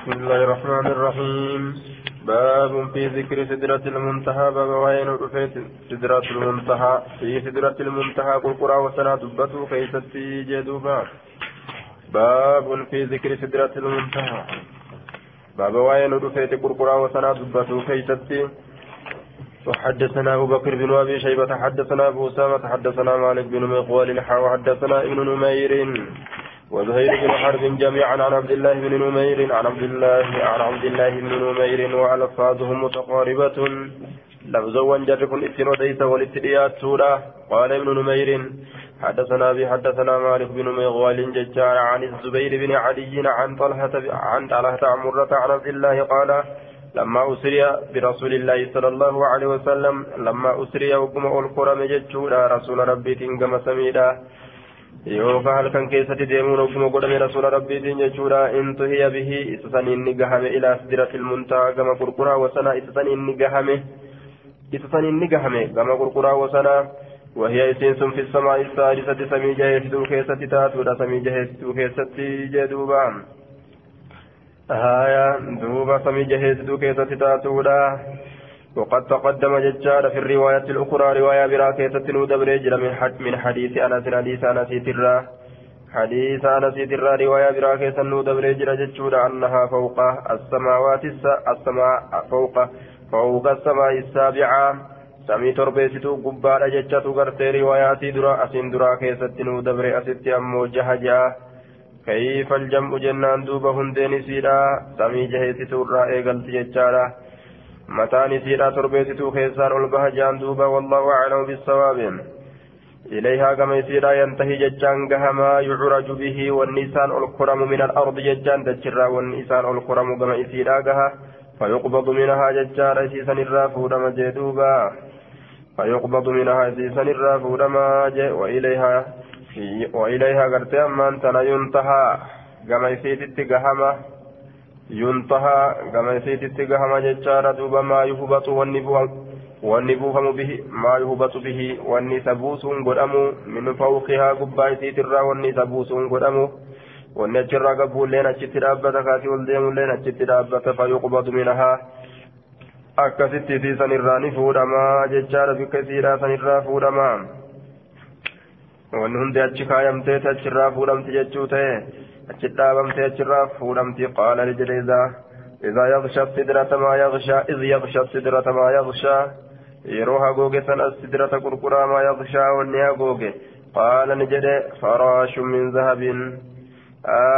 بسم الله الرحمن الرحيم. باب في ذكر سدرة المنتهى باب وين رفيت سدرة المنتهى. في سدرة المنتهى قل قرى وسنة دبته كيستي جدوبا باب في ذكر سدرة المنتهى. باب وين رفيت قل قرى وسنة دبته كيستي وحدثنا أبو بكر بن أبي شيبة حدثنا أبو أسامة حدثنا مالك بن مقوال وحدثنا ابن نمير. وزهير بن حرب جميعا عن عبد الله بن نمير عن عبد الله عن عبد الله بن نمير وألفاظهم متقاربة لفظا وانجرف الاثنين وديس والاتريات سورة. قال ابن نمير حدثنا بي حدثنا مالك بن مغوال ججار عن الزبير بن علي عن طلحة عن طلحة عمرة عن عبد الله قال لما أسري برسول الله صلى الله عليه وسلم لما أسري وقم القرى ججورا رسول ربي تنقم سميدا. Yookaan halkan keessatti deemuun ogguma godhame rasuula rabbiitiin jechuudha intu hiya bihi isa san inni gahame ilaa sidratil muntaa gama qurquraa wasanaa isa san inni gahame isa san inni gahame gama qurquraa wasanaa وهي إسين في السماء السادسة سمي جهيسدو كيستي تاتودا سمي جهيسدو كيستي جدوبا هايا دوبا سمي جهيسدو كيستي تاتودا وقد تقدم ججار في الرواية الأخرى رواية براكية نودبر جرى من حديث أنس حديث أنس ترى حديث أنس ترى رواية براكية نودبر جرى ججور أنها فوق السماوات السماء فوق فوق السماء السابعة torbeessituu gubbaadha jechatu gartee riwaayaatii dura asiin duraa keessatti nuu dabre asitti ammoo jaha ja'a kayfa aljam'u jennaan duuba hundeen isiidha samii jaheessituu irraa eegalti jechaadha isiidha torbeessituu keessaan ol baha jaan duuba wallahu aclamu bisawaabi إليها كما يصير ينتهي ججان كما يعرج به والنسان الكرم من الأرض ججان تجرى والنسان الكرم كما يصير فيقبض منها ججان أسيسا الرافود مجدوبا فيقبض منها أسيسا الرافود وإليها وإليها قرتي أمان تنا ينتهى كما تقهمه ينتهى كما يسيتت كما ججار دوبا ما يهبط wanni buufamu bihi maa yuhbatu bihi wanni isa buusuun godhamu min fawqihaa gubbaa isiitirraa wanni isa buusuun godhamu wanni achirraa gabbuulleen achitti dhaabbata kaasii ol deemulleen achitti dhaabbata fayuqbadu minahaa akkasitti isii sanirraa ni fuudhamaa jechaadha bikka isiidhaa sanirraa fuudhamaa wanni hundi achi kaayamteeti achirraa fuudhamti jechuu ta'e achirraa fuudhamti qaala lijile isaa إذا يغشى السدرة ما يغشى إذ يغشى السدرة ما يغشى يروها غوغة السدرة قرقرا ما يغشى والنيا غوغة قال نجد فراش من ذهب.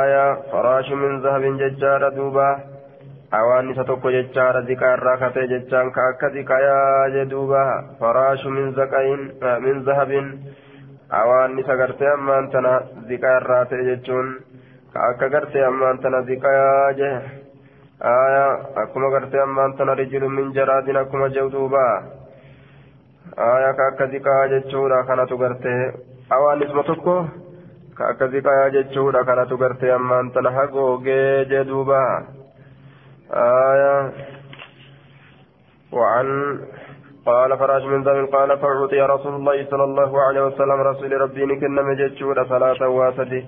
آية فراش من ذهب ججار دوبا. أوان ستوكو ججار ذكار راكتي ججان كأكا ذكايا جدوبا. فراش من زكاين من ذهب. أوان سغرتي أمان تنا ذكار راتي ججون. كاكا غرتي أمان تنا ذكايا جه آية أكما قرتي أمان تنا رجل من جراد أكما جودوبا آية كاكا ذكا جتشورا كانت قرتي أوان نسبة تكو كاكا ذكا جتشورا كانت قرتي أمان تنا حقو جدوبا آية وعن قال فراش من ذنب قال فأعطي رسول الله صلى الله عليه وسلم رسول ربي نكن مجتشورا صلاة واسدي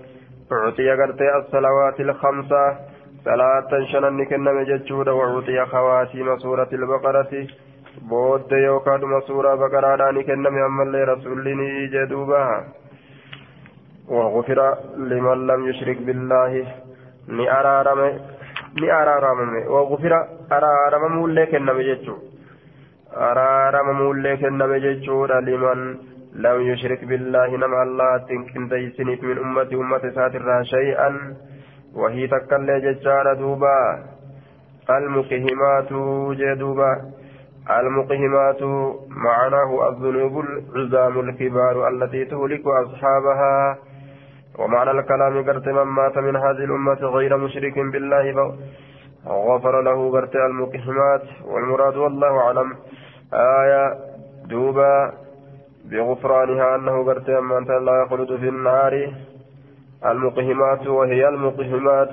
أعطي قرتي الصلوات الخمسة صلاة شنن كنم جتشود وعطي خواتيم سورة البقرة بود يوكاد سورة بقرة داني كنم أما اللي رسولني جدوبا وغفر لمن لم يشرك بالله ni araarame ni araaramame wagufira araaramamuullee kenname jechuu araaramamuullee kenname jechuudha liman lam yushrik billaahi nama allahattiin qindeeysiniif min ummati ummata isaatirraa shay'an وهي تكلي ججار دوبا. المقهمات جدوبا المقهمات معناه الذنوب العزام الكبار التي تهلك أصحابها. ومعنى الكلام قرت من مات من هذه الأمة غير مشرك بالله غفر له قرت المقهمات. والمراد والله أعلم. آية دوبا. بغفرانها أنه قرت من لا يخلد في النار. المقهمات وهي المقهمات.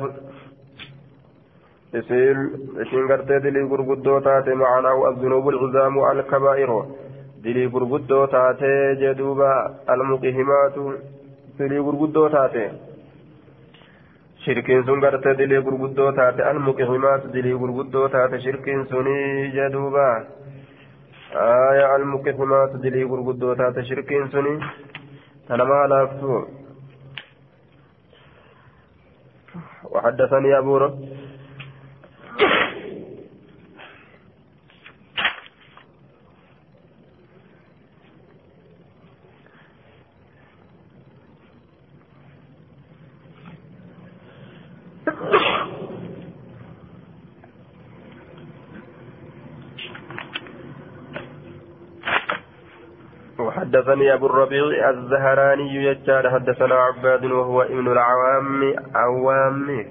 إسيل إسين قرتي دلي قرقدو تاتي معناه الذنوب العظام الكبائر دلي قرقدو تاتي جدوبا المقهمات. دلي قرقدو تاتي. shirkiin sun gartee dilii gurguddoo taate almuqihimaat dilii gurguddoo taate shirkiin sunii jedhuuba aya almuqihimaat dilii gurguddoo taate shirkiin sunii tanama halaaftu وحدثني أبو رب وحدثني أبو الربيع الزهراني يجار حدثنا عباد وهو ابن العوام عوام.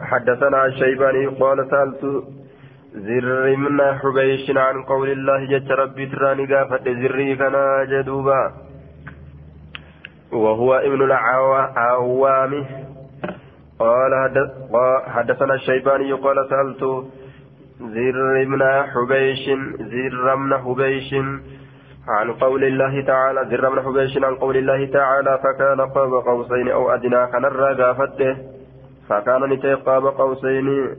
حدثنا الشيباني قال سألت زر من حبيش عن قول الله جت ربي تراني قافت زري كنا جدوبا. وهو ابن العوام قال حدثنا الشيباني قال سألت زر من حبيش زر من حبيش. عن قول الله تعالى زر من حبيش. عن قول الله تعالى فكان قاب قوسين أو أدنى كان الرقافته فكان نتي قاب قوسين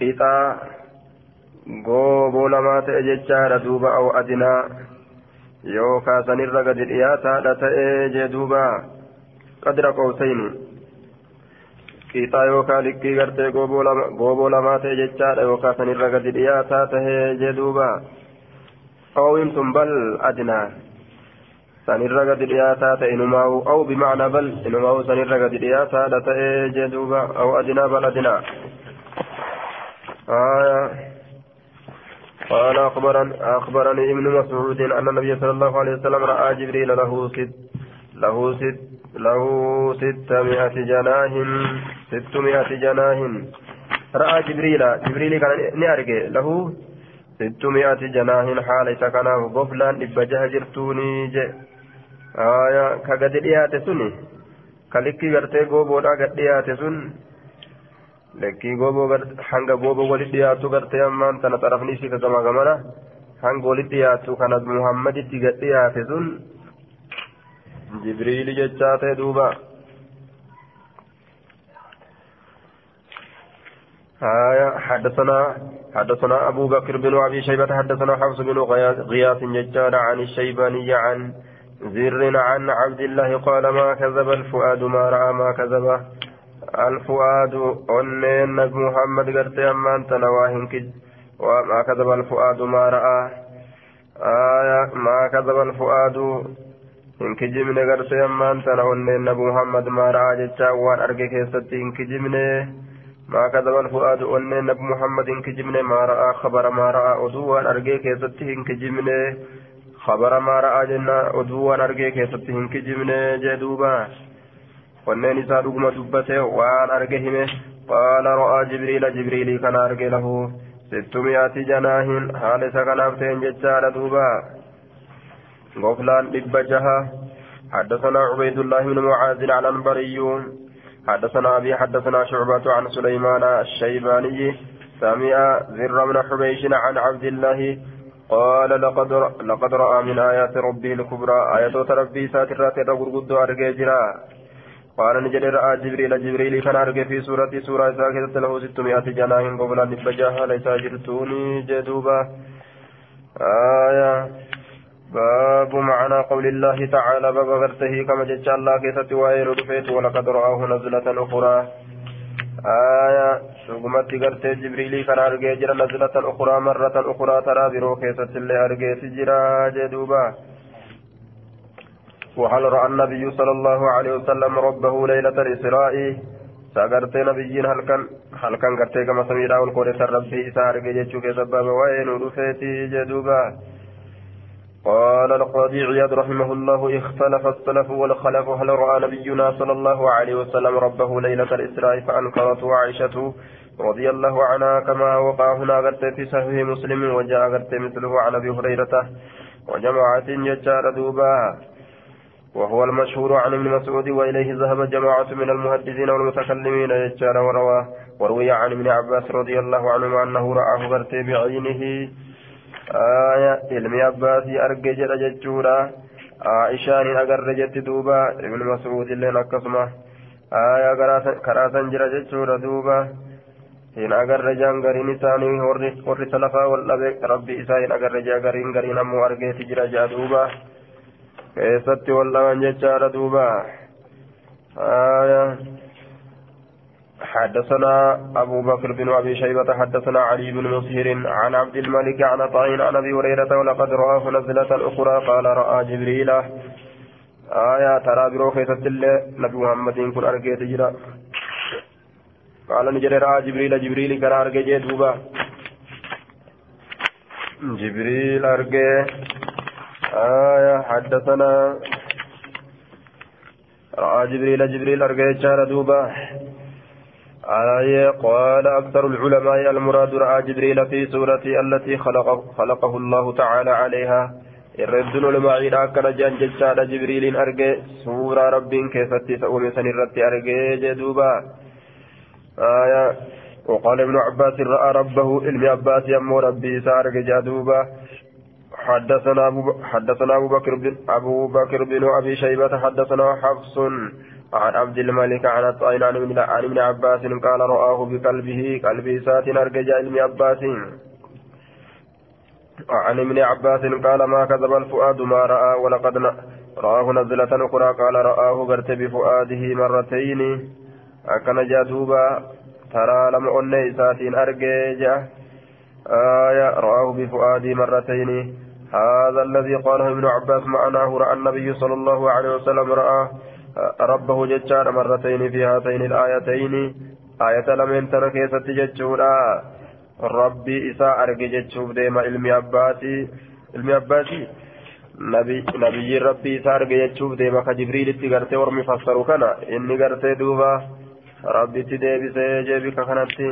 قطع gooboo lamaa ta'e jechaadha duuba aw adinaa yookaa sanirra gadi dhiyaataadha ta'ee jee qiixaa yookaa likkii gartee gooboo lamaa ta'e jechaadha yookaa sanirra gadi dhiyaataa tahee jee duuba qawwiin tun bal adinaa sanirra gadi dhiyaataa ta'e inumaawu aw bimacnaa bal inumaawu sanirra gadi dhiyaataadha ta'ee jee duuba aw adinaa bal adinaa قال أخبرني, أخبرني ابن مسعود أن النبي صلى الله عليه وسلم رأى جبريل له ست له ست له ستمائة جناه ستمائة جناه رأى جبريل جبريل كان نأرجع له ستمائة جناه حال سكنه غفلا إبجاه جرتوني جي آية كقد ديات سني كلكي غرتي غوبودا قد ديات سن gooboo hanga gooboo walitti dhiyaatu gartee ammaan tana xarafni isii kagama gamana hanga walitti dhiyaatu kana muhammaditti gad dhiyaate sun jechaa ta'e duuba. آية حدثنا حدثنا أبو بكر بن أبي شيبة حدثنا حفص بن غياث ججار عن الشيباني عن زر عن عبد الله قال ما كذب الفؤاد ما رأى ما كذبه الفؤاد أنين محمد قرت أمان تنواهن كج وما كذب الفؤاد ما رأى آية ما كذب الفؤاد إن كجمن قرت أمان تنا أنين محمد ما رأى جتا وان أرقى كيست إن كجمن ما كذب الفؤاد أنين محمد إن كجمن ما رأى خبر ما رأى أدو وان أرقى كيست إن كجمن خبر ما رأى جنا أدو وان أرقى كيست إن كجمن جدوبا onneen isaa dhuguma dubbate waan arge hime. Qaala ra'aa jibriila jibriilii kana arge lahu. Sittumiyaati janaahin haala isa goflaan dhibba jaha. حدثنا عبيد الله بن معاذ العنبري حدثنا أبي حدثنا شعبة عن سليمان الشيباني سمع ذر بن حبيش عن عبد الله قال لقد لقد رأى من آيات ربه الكبرى آيات ربي ساترات الرغد أرججرا قال نجد رأى جبريل جبريل كان أرجع في سورة سورة ساكتة له ستمائة جناح قبل أن ليس جرتوني آية باب معنى قول الله تعالى باب غرته كما جدت الله كيست وائل رفيت ولقد رآه نزلة أخرى. آية شغمت غرته جبريل كان أرجع جرى نزلة أخرى مرة أخرى ترى برو كيست اللي أرجع سجرا جدوبا. وهل رأى النبي صلى الله عليه وسلم ربه ليلة الإسراء سأغرتي نبيين هل كان هل كان غرتي كما سميرا والقرى ربي إسار جيتشوك سبب وين رفيتي جدوبا. قال القاضي عياد رحمه الله اختلف السلف والخلف هل رأى نبينا صلى الله عليه وسلم ربه ليلة الإسراء فأنكرته عائشة رضي الله عنها كما وقع هنا غرتي في صحيح مسلم وجاء غرتي مثله عن أبي هريرة وجماعة يجار دوبا. وهو المشهور عن ابن مسعود وإليه ذهب جماعة من المحدثين والمتكلمين يجار ورواه وروي عن ابن عباس رضي الله عنهما أنه رآه غرتي بعينه آية علم عباس أرجج ججورا عائشان أقر جت دوبا ابن مسعود اللي نكسمه آية كراسا جرى دوبا jaan gariin isaanii warri salafaa wal dhabe rabbi isaa hin agarre jaa gariin gariin ammoo argeeti jira jaa duuba keessatti wal dhaban jechaadha duuba حدثنا أبو بكر بن أبي شيبة حدثنا علي بن مسهر عن عبد الملك عن طعين عن أبي هريرة ولقد رآه نزلة أخرى قال رأى جبريل. آية ترى بروخة نبي محمد كن أرقيت جرا قال نجري رأى جبريل. جبريل كان أرقى دوبا جبريل أرقى آية حدثنا. رأى جبريل. جبريل أرقى جار دوبا آية قال أكثر العلماء المراد رأى جبريل في سورة التي خلق خلقه الله تعالى عليها. الرد العلماء أكن جان ججار جبريل أرقى سورة رب كيف تسأل سن الرد أرقى جدوبا. آية وقال ابن عباس رأى ربه علم عباس يمو ربي سارق جادوبا حدثنا أبو حدثنا أبو بكر بن أبو بكر بن أبي شيبة حدثنا حفص عن عبد الملك عن الطائن عن ابن عباس قال رآه بقلبه قلبي سات أرجع علم عباس. عن ابن عباس قال ما كذب الفؤاد ما رأى ولقد رآه نزلة أخرى قال رآه قرت بفؤاده مرتين. duuba taraa lama onnee isaatiin argee jaa آية رآه بفؤادي مرتين. هذا الذي قاله ابن عباس معناه رأى النبي صلى الله عليه وسلم رأى ربه ججار مرتين في هاتين الآيتين آية لمن ترك ستججورا ربي إساء أرجي ججوب ديما علمي عباسي علمي عباسي نبي نبي ربي إساء أرجي ججوب ديما كجبريل اتقرتي ورمي فسروا كان إني قرتي دوبا rabbitti deebisee jeebika kanatti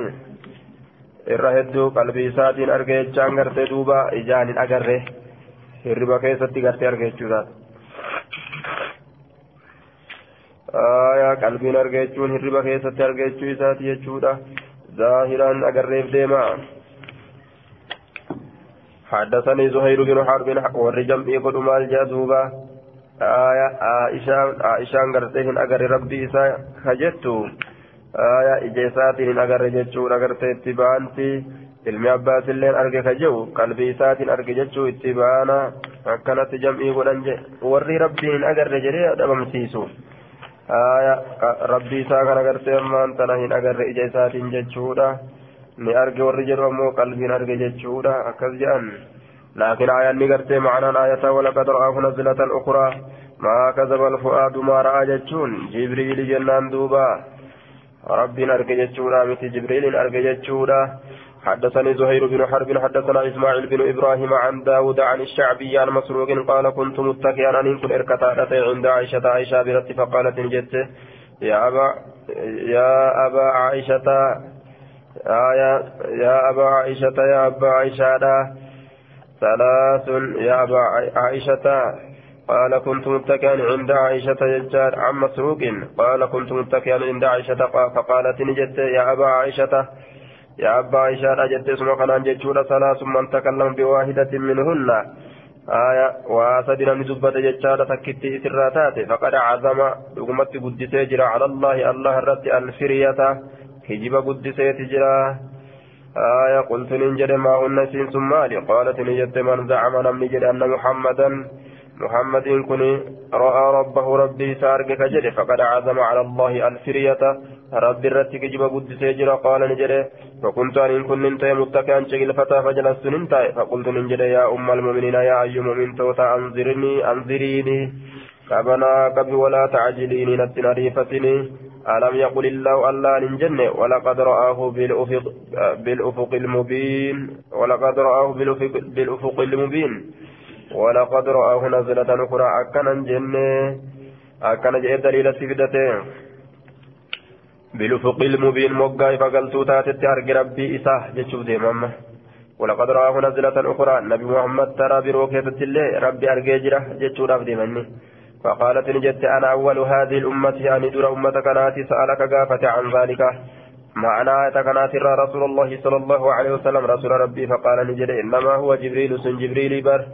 irra hedduu qalbii isaatiin arge jechaan gartee duuba ijaan hin agarre hirriba keessatti gartee arge jechuudha. Arge jechuun hirriba keessatti arge jechuu isaati jechuudha zaahiraan agarreef deema. حدثني زهير بن حرب والرجم يقول مال جاذوبا آية عائشة عائشة قرتهن أجر ربي إسا خجتو hin agarre jechuudha agartee itti baanti ilmi abbaasilleen arge ka jiru qalbii isaatiin arge jechuu itti baana akkanatti jam'ii godhan je warri rabbii hin agarre agartee ammaan tana hin agarre ija isaatiin jechuudha ni arge warri jedhu ammoo qalbiin arge jechuudha akkas jedhan لكن آية نقرتي معنى آية ولقد رآه نزلة أخرى ما كذب الفؤاد ما رأى جتشون جبريل جنان دوبا ربي أرجى جتشورا مثل جبريل أرجى جتشورا حدثني زهير بن حرب حدثنا إسماعيل بن إبراهيم عن داود عن الشعبي عن مسروق قال كنت متكئا أن كن إركتادتي عند عائشة عائشة برت فقالت جت يا أبا يا أبا عائشة يا يا أبا عائشة يا أبا عائشة ثلاث يا أبا عائشة. قال كنت متكئا عند عائشة يجار عن مسروق. قال كنت متكئا عند عائشة فقالت نجت يا أبا عائشة يا أبا عائشة أجت اسم قنان جتشورة ثلاث من تكلم بواحدة منهن. آية وأسدنا نزبة جتشارة تكتي سراتات فقد عزم لقمت قدسي جرى على الله. الله الرد الفرية هجب قدسي تجرى. آية قلت ننجد ما هن سين مالي قالت نجد من زعم نمني أن محمدا. محمد كن رأى ربه ربي سارق كجري فقد عزم على الله الفرية. ربي الرتك جب قد سيجر قال نجري فكنت أن كن ننتهي متكئا شغل فتى فجلست ننتهي فقلت ننجري يا أم المؤمنين يا أي مؤمن توتا أنظرني أنظريني كبنا كب ولا تعجليني نتنا ريفتني. ألم يقل الله ألا ننجن؟ ولقد رآه بالأفق, بالأفق المبين. ولقد رآه بالأفق, بالأفق المبين. ولقد رآه نزلة أخرى أكنا جنة. أكنا جئ دليل سفدته. بالأفق المبين مقاي فقلتو تاتت أرق ربي إساه جتشوف دي ماما. ولقد رآه نزلة أخرى. النبي محمد ترى بروكة الله ربي أرقى جرة جتشو رفدي مني. فقالت نجت أنا أول هذه الأمة يعني دور أمة كناتي سألك قافة عن ذلك. معنى تكنات رسول الله صلى الله عليه وسلم رسول ربي فقال نجد إنما هو جبريل سن جبريل بر.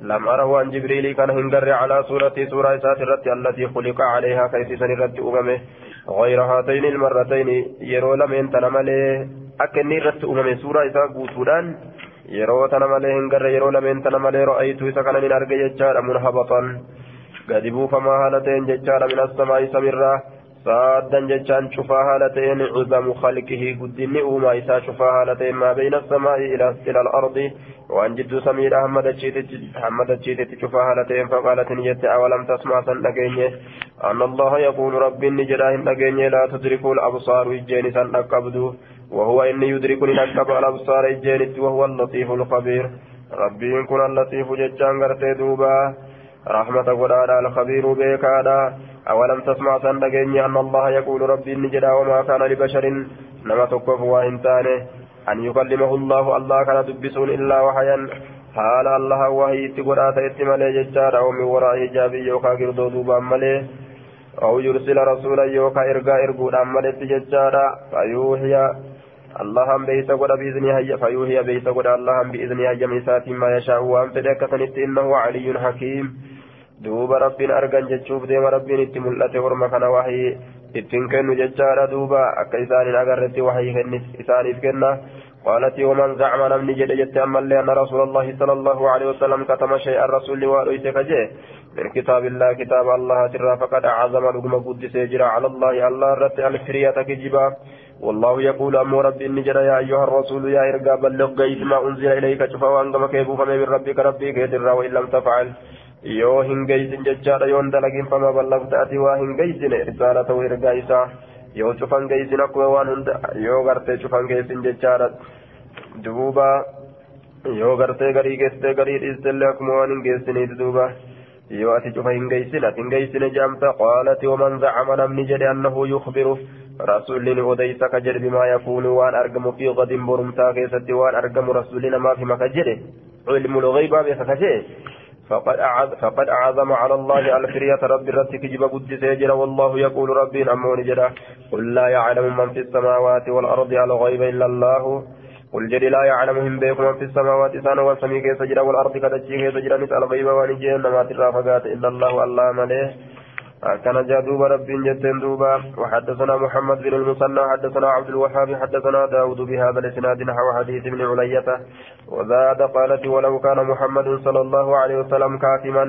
لم أره عن جبريل كان هنجر على سورة سورة إسات الرت التي خلق عليها كيف سن الرت أممه. غير هاتين المرتين. يرو لمن تنمله أكني رت أممه. سورة إسات قوتودان يرو تنمله هنجر يرو لمن تنمله رأيت إسا كان من أرجع ججار منهبطا. قد فما هالتين ججار من السماء سمرة صادا ججان شفا هالتين عظم خلقه قدن أوما إسا شفا هالتين ما بين السماء إلى إلى الأرض وأن جد سمير أحمد الشيتت شفا هالتين فقالت نجت أولم تسمع سن أن الله يقول رب نجراه نجيني لا تدرك الأبصار إجين سن أقبدو وهو إني يدركني نكب الأبصار إجين وهو اللطيف الخبير ربي كن اللطيف ججان غرتي دوبا رحمة قدادا الخبير بيكادا أولم تسمع سندقيني أن الله يقول ربي نجدا وما كان لبشر؟ نما تكف وإنتانه أن يكلمه الله الله كان تبسون إلا وحيا. حال الله وهي تقول آتيت ملي ججارا ومن وراء حجابي يوكا قردو دوبا ملي أو يرسل رسولا يوكا إرقا إرقود أملي ججارا فيوحي الله هم بيت قد بإذنه فيوحي بيت قد الله هم بإذنه جميسات ما يشاء وأن فدك إنه علي حكيم. Duuba rabbiin argan jechuuf deema rabbiin itti mul'ate horma kana wahii ittiin kennu jechaadha duuba. Akka isaanin agarretti wahii kennis isaaniif kenna. قالت ومن زعم نمني جد جت أما أن رسول الله صلى الله عليه وسلم كتم شيئا الرسول وأريت من كتاب الله كتاب الله ترى فقد أعظم رقم قدس يجرى على الله الله رت الفرية كجبا والله يقول أمو رب إني يا أيها الرسول يا إرقى بلغ ما أنزل إليك شفا وأنقم كيبو فمن ربك ربك يدرى وإن لم تفعل yoo hin geysin jechaadha yoon dalaginfama ballafta ati waa hin geysine risaala ta'uu ergaa isaa yoo cufan geysin akkuma waan hunda yoo gartee cufan geessin jechaadha duuba yoo gartee garii geessitee garii dhiistellee akkuma waan hin geessiniiti duuba yoo ati cufa hin geysin ati hin geysine jaamta qaalati waman zacama namni jedhe annahu yukbiru rasuulli ni odeysa ka jedhe bimaa yakuunu waan argamu fi gadin borumtaa keessatti waan argamu rasuulli namaaf hima ka jedhe cilmu فقد أعظ فقد أعظم على الله الفرية رب الرتك جب قد سيجر والله يقول ربي أمون جرا قل لا يعلم من في السماوات والأرض على غيب إلا الله. قل جري لا يعلمهم بكم في السماوات سنة والسمي كيف جرا والأرض كتجي كيف جرا نسأل غيب ونجي ما ترافقات إلا الله الله مليه. كان جاء دوبا رب جتين دوبا. وحدثنا محمد بن المثنى حدثنا عبد الوهاب حدثنا داود بهذا الإسناد نحو حديث ابن علية. وزاد قالت ولو كان محمد صلى الله عليه وسلم كاتما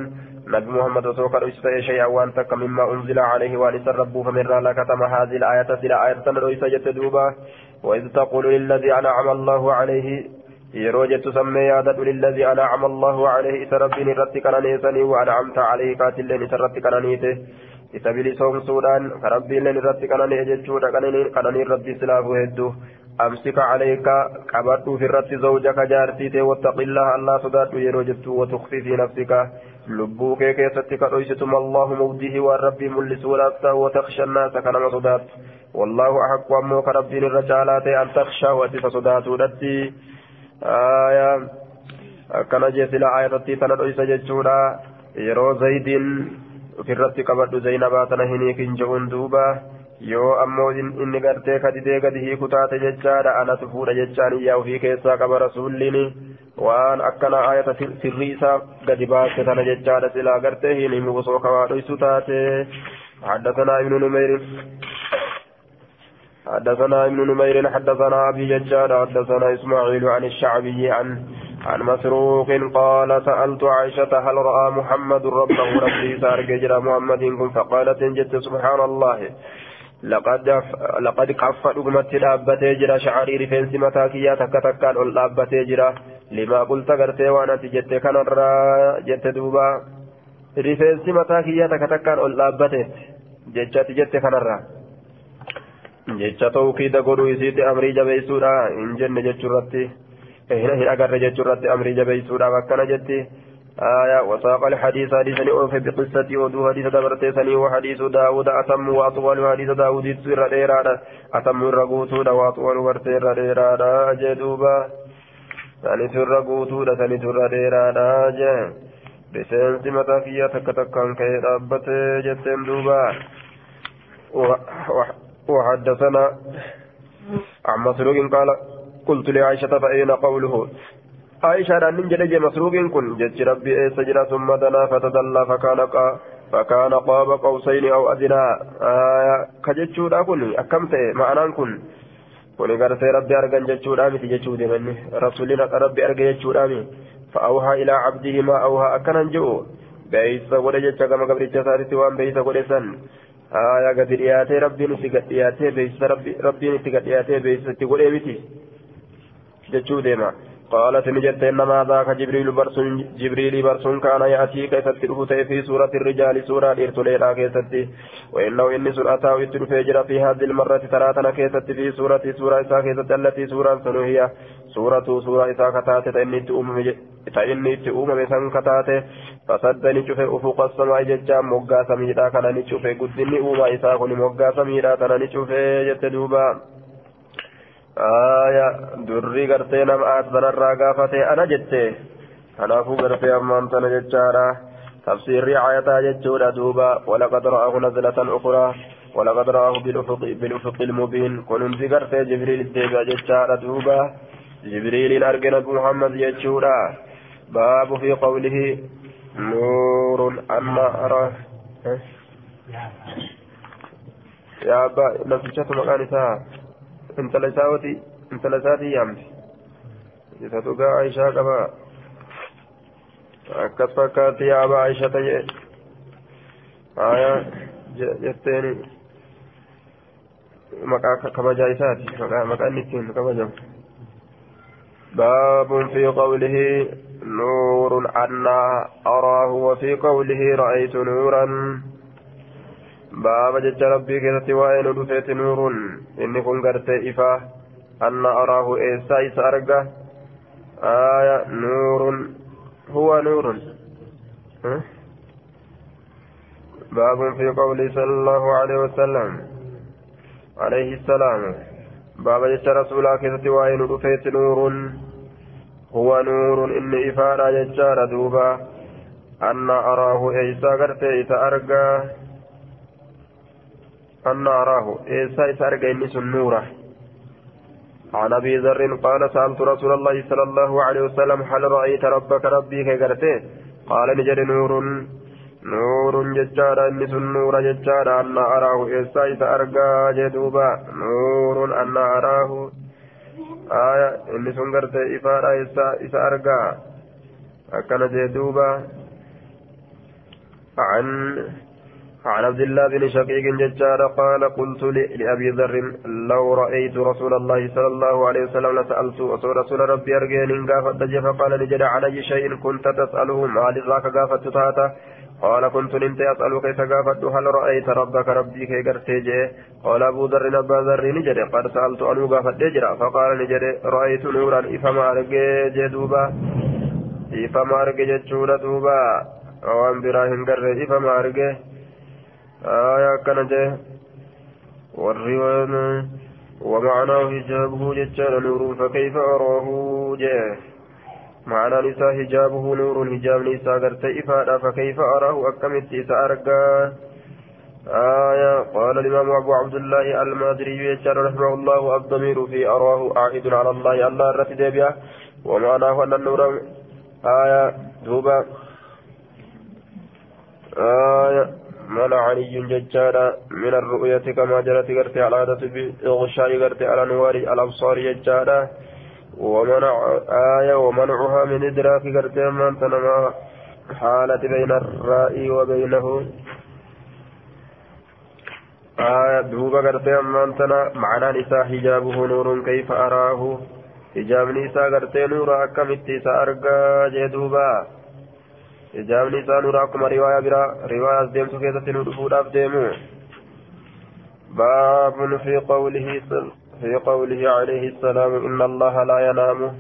نبي محمد سوكر اشتري شيئا وان مما أنزل عليه وان ربه فمن را كتم هذه الآية سلا آية رئيس جت دوبا. وإذ تقول للذي أنعم الله عليه jettu sammee yaadadhu lilladii anacama allahu calayhi isa rabbiin irratti qananiisanii waanacamta calayhi kaatilleen isa irratti qananiite isa bilisoomsuudhaan ka rabbiilleen irratti qanani'e jechuudha qananii rabbi silaafuu hedduu amsika calayka qabadhuuf irratti zawjaka jaartiite wattaqillaha allah sodaadhu yeroo jettu watukfi fi nafsika lubbuu kee keessatti ka dhoysitum allahu mawdihi waan rabbii mul'isuudhaaf ta'u wataksha annaasa ka nama sodaattu wallaahu axaqqu ammoo ka rabbiin irra caalaa ta'e an takshahu ati isa sodaatuudhatti jee sila aayatatti tana dhoysa jechuudha yeroo zaydiin ofirratti qabadhu zaynabaa tana hin hiikin je'uun duuba yoo ammoo inni gartee kadidee gadi hiiku taate jechaadha anatu fuudha jechaan iyyaa ofii keessaa qaba rasuulliin waan akkana aayata sirrii isaa gadi baase tana jechaadha silaa gartee hin himu osoo kawaa dhoysu taate حدثنا ابن نمير حدثنا ابن نمير حدثنا أبي ججار حدثنا إسماعيل عن الشعبي عن عن مسروق قال سألت عائشة هل رأى محمد ربه؟ ربي سار جرى محمد فقالت جدت سبحان الله. لقد لقد كف رقمت دابتي جرى شعري رفنس متاكيا تكتكان أول دابتي جرى لما قلت قرتي وأنا تجت كان جت دوبا. رفنس متاكيا تكتكان أول دابتي جت جت كان jecha tawkiida godhuu isiitti amrii jabeessuudha. Hin jenne jechuurratti hin agarre jechuurratti amrii jabeessuudhaaf akkana jetti. آية وساق الحديث حديث أوف بقصة ودو حديث دبرت سني وحديث داود أتم وأطول حديث داود سر ديرادا أتم الرقوت وأطول ورتير ديرادا جدوبا سني سر قوتو سني سر ديرادا جه بسنس متى فيها تكتكان كي ربت جتن دوبا وحدثنا عن مسروق قال قلت لعائشة فأين قوله عائشة أن جلج مسروق كن جج ربي سجل ثم دنا فتدلى فكان قا فكان قاب قوسين أو أدنى آية كجتشودا كن أكمت معنى كن argan jechuudha miti jechuu deemanni rasuulin haqa rabbi arge jechuudha mi fa'awhaa ilaa cabdihi maa awhaa akkanan ji'u beeysa godhe jecha gama gabricha isaatitti waan beeysa godhe san gadi dhiyaatee rabbiin itti gad dhiyaatee beeysa rabbiin itti gad dhiyaatee beeysa itti godhee miti jechuu deema قالت نجت إنما ذاك جبريل برسون جبريل برسون كان يأتي كيف تدفت في سورة الرجال. سورة إرتليلا كيست وإنه إني سورة ويتدفجر في هذه المرة تراتنا كيست في سورة سورة إسا كيست التي سورة سنوهية. سورة سورة إسا كتات تإني تؤم تإني تؤم بسن كتات فصدني شوف أفق السماء ججا مقا سميرا كان نشوف قدني أوما إسا كن مقا سميرا كان نشوف جتدوبا aya durri gartee nama aasbanarraa gaafate ana jette kanaafuu gartee ammaan tana jechaadha tafsiirri ayataa jechuudha duuba walaqad ra'ahu nazlatan ukraa ولقد رآه بالأفق, بالأفق المبين كنت ذكرت جبريل الديبا جتشارة دوبا جبريل أرجنا محمد يجورا باب في قوله نور أما أرى يا أبا نفسك مكان intala isaawati intala isaatii yaamti isa dhugaa aishaa qaba akkas fakkaatti yaaba aishata jee aya jetteeni maqaa kabajaa isaati maqaan ittiin kabajamu باب في قوله نور أنا أراه وفي قوله رأيت نورا baaba jecha rabbii keessatti waa'ee nu dhufeeti nuurun inni kun gartee ifaa anna araahu eessaa isa arga aya nuurun huwa nuurun باب في قوله صلى الله عليه وسلم عليه السلام باب جت رسول الله وين رفيت نور هو نور إن إفارة ججار دوبا أن أراه إيسا قرت إيسا أرقى أن أراه. إيسا إسارق إنس النورة عن أبي ذر قال سألت رسول الله صلى الله عليه وسلم هل رأيت ربك ربي كيغرته؟ قال نجد نور. نور ججارا إنس النور ججارا أن أراه. إيسا إسارق جدوبا. نور أن أراه. آية إنس غرته إفارة إيسا إسارق أكن جدوبا. عن عن عبد الله بن شقيق ججار قال قلت لأبي ذر لو رأيت رسول الله صلى الله عليه وسلم لسألت رسول ربي أرجين قافت فقال لجد علي شيء كنت تسأله ما لذاك قافت تاتا؟ قال كنت نمت أسأل كيف قافت؟ هل رأيت ربك ربي كي قرتي قال أبو ذر أبا ذر نجد قد سألت أنو قافت جرا فقال نجد رأيت نورا إفما أرجي جدوبا إفما أرجي جتشورا دوبا؟ وأن براهن قرر إفما أرجي آية كان جه والرواية ومعناه حجابه ججال نور فكيف أراه؟ جه. معنى نساء حجابه نور حجاب نساء قرت إفادة فكيف أراه؟ أكمت إساء أرقاه آية قال الإمام أبو عبد الله المادري يجعل رحمه الله الضمير في أراه عائد على الله الله الرتد بها ومعناه أن النور آية دوبا. آية منع علي ججارا من الرؤية كما جرت قرت على عادة بإغشاء قرت على نوار الأبصار ججارا. ومنع آية ومنعها من إدراك قرت من تنمى حالة بين الرائي وبينه. آية دوبا قرت من تنا معنى نساء حجابه نور كيف أراه. حجاب نساء قرت نور أكمت سأرقى جدوبا. Ijaabni isaa nuraa akkuma riwaayaa biraa riwaayaas deemtu keessatti nu dhufuudhaaf deemu. Baabun fi qawlihi في قوله عليه السلام إن الله لا ينام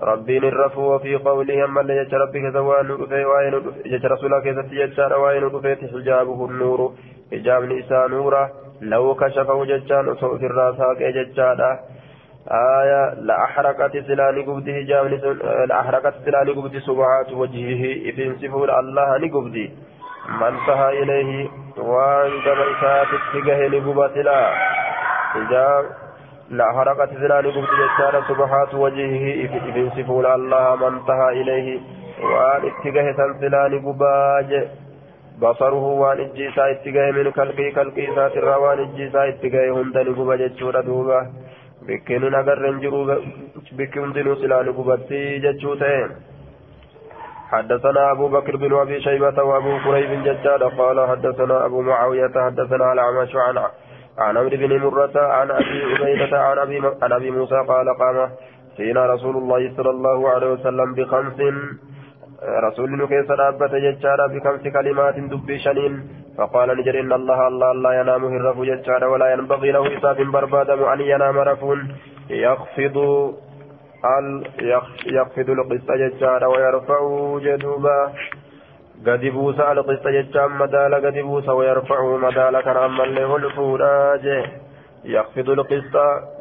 ربي الرفو وفي قوله أما اللي يجر ربك زوان رفي وين يجر رسولك يجر وين رفيت حجابه النور حجاب نساء نورا لو كشفه ججان أصوف الراساك ججانا آية لأحرقت سلاني قبدي هجام لأحرقت سلاني قبدي سبعات وجهه إذن سفور الله نقبدي من سهى إليه وان كما إسات اتجاه نقبت لا. هجام لا حرقت زلاني قبط جتارا سبحات وجهه إفن سفول الله من انتهى إليه وان اتقه تنسلاني قباج. بصره وان اجيسا اتقه من كالقي كالقي سات الروان اجيسا اتقه هندني قبا بكين نقر رنجرو بكين دنو سلاني قبتي جتشوتين حدثنا أبو بكر بن أبي شيبة وأبو قريب ججاد قال حدثنا أبو معاوية حدثنا الأعمش عن عن عمرو بن مرة عن أبي عبيدة عن أبي عن أبي موسى قال قام فينا رسول الله صلى الله عليه وسلم بخمس رسول كيس رابة ججارا بخمس كلمات دبي شنين فقال نجر إن الله الله لا ينام هرف ججارا ولا ينبغي له إصاب بربادم أن ينام رفون يخفض يخفض القسط ججارا ويرفع جدوبا. قد على قسط ججام مدال قد بوس ويرفعه مدال كان هو الفوراج. يخفض القسط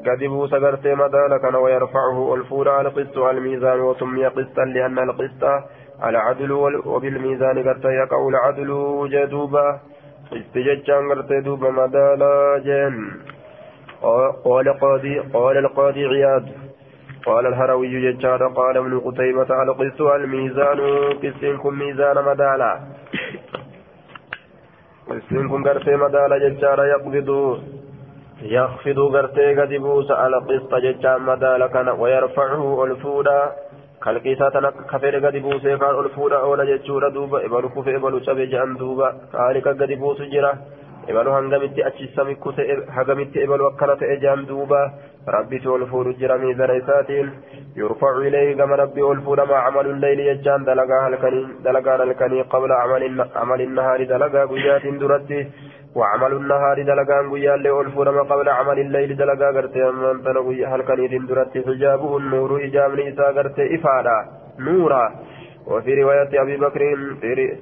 قد بوس قرتي مدال كان ويرفعه الفورا على قسط الميزان وسمي قسطا لأن القسط العدل وبالميزان قرتي يقع العدل جدوبا ججام قرتي دوبا مدالا جن. قال قاضي قال القاضي عياد. قال الهروي ججار قال ابن قتيبة القس الميزان قسنكم ميزان مدالا. قسنكم قرتي مدالا ججار يقبض. يخفض قرتي قد بوس على قسط ججار مدالا ويرفعه ألفودا. Kalqiisaa kafeedhe gadi buusee kaan ol fuudha oola jechuudha duuba ibalu kufe ibalu cabe jedhan duuba kaani kan gadi buusu jira hangamitti achi samikku ta'e hagamitti ibalu akkana ta'e jedhan duuba rabbitu ol fuudhu jira miizana isaatiin yurfacu ilayhi gama rabbi ol fuudhama camalu leyli jechaan dalagaa halkanii dalagaan halkanii qabla camali nahaari dalagaa guyyaatiin duratti وعمل النهار دلقان قيا اللي ألفورما قبل عمل الليل دلقا قرتي من تنقي هل كان درت حجابه النور إجام نيسا قرتي إفادا نورا وفي رواية أبي بكر في آه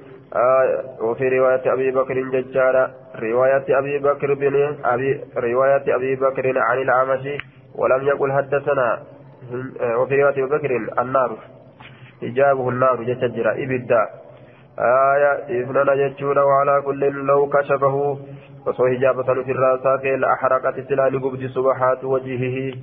وفي رواية أبي بكر ججارة رواية أبي بكر بن أبي رواية أبي بكر عن العمشي ولم يقل حدثنا وفي رواية أبي بكر النار حجابه النار ججرة إبدا. آية إذننا جتشون وعلى كل لو كشفه وصو هجابة في الراسات لأحرقت سلال قبد سبحات وجهه.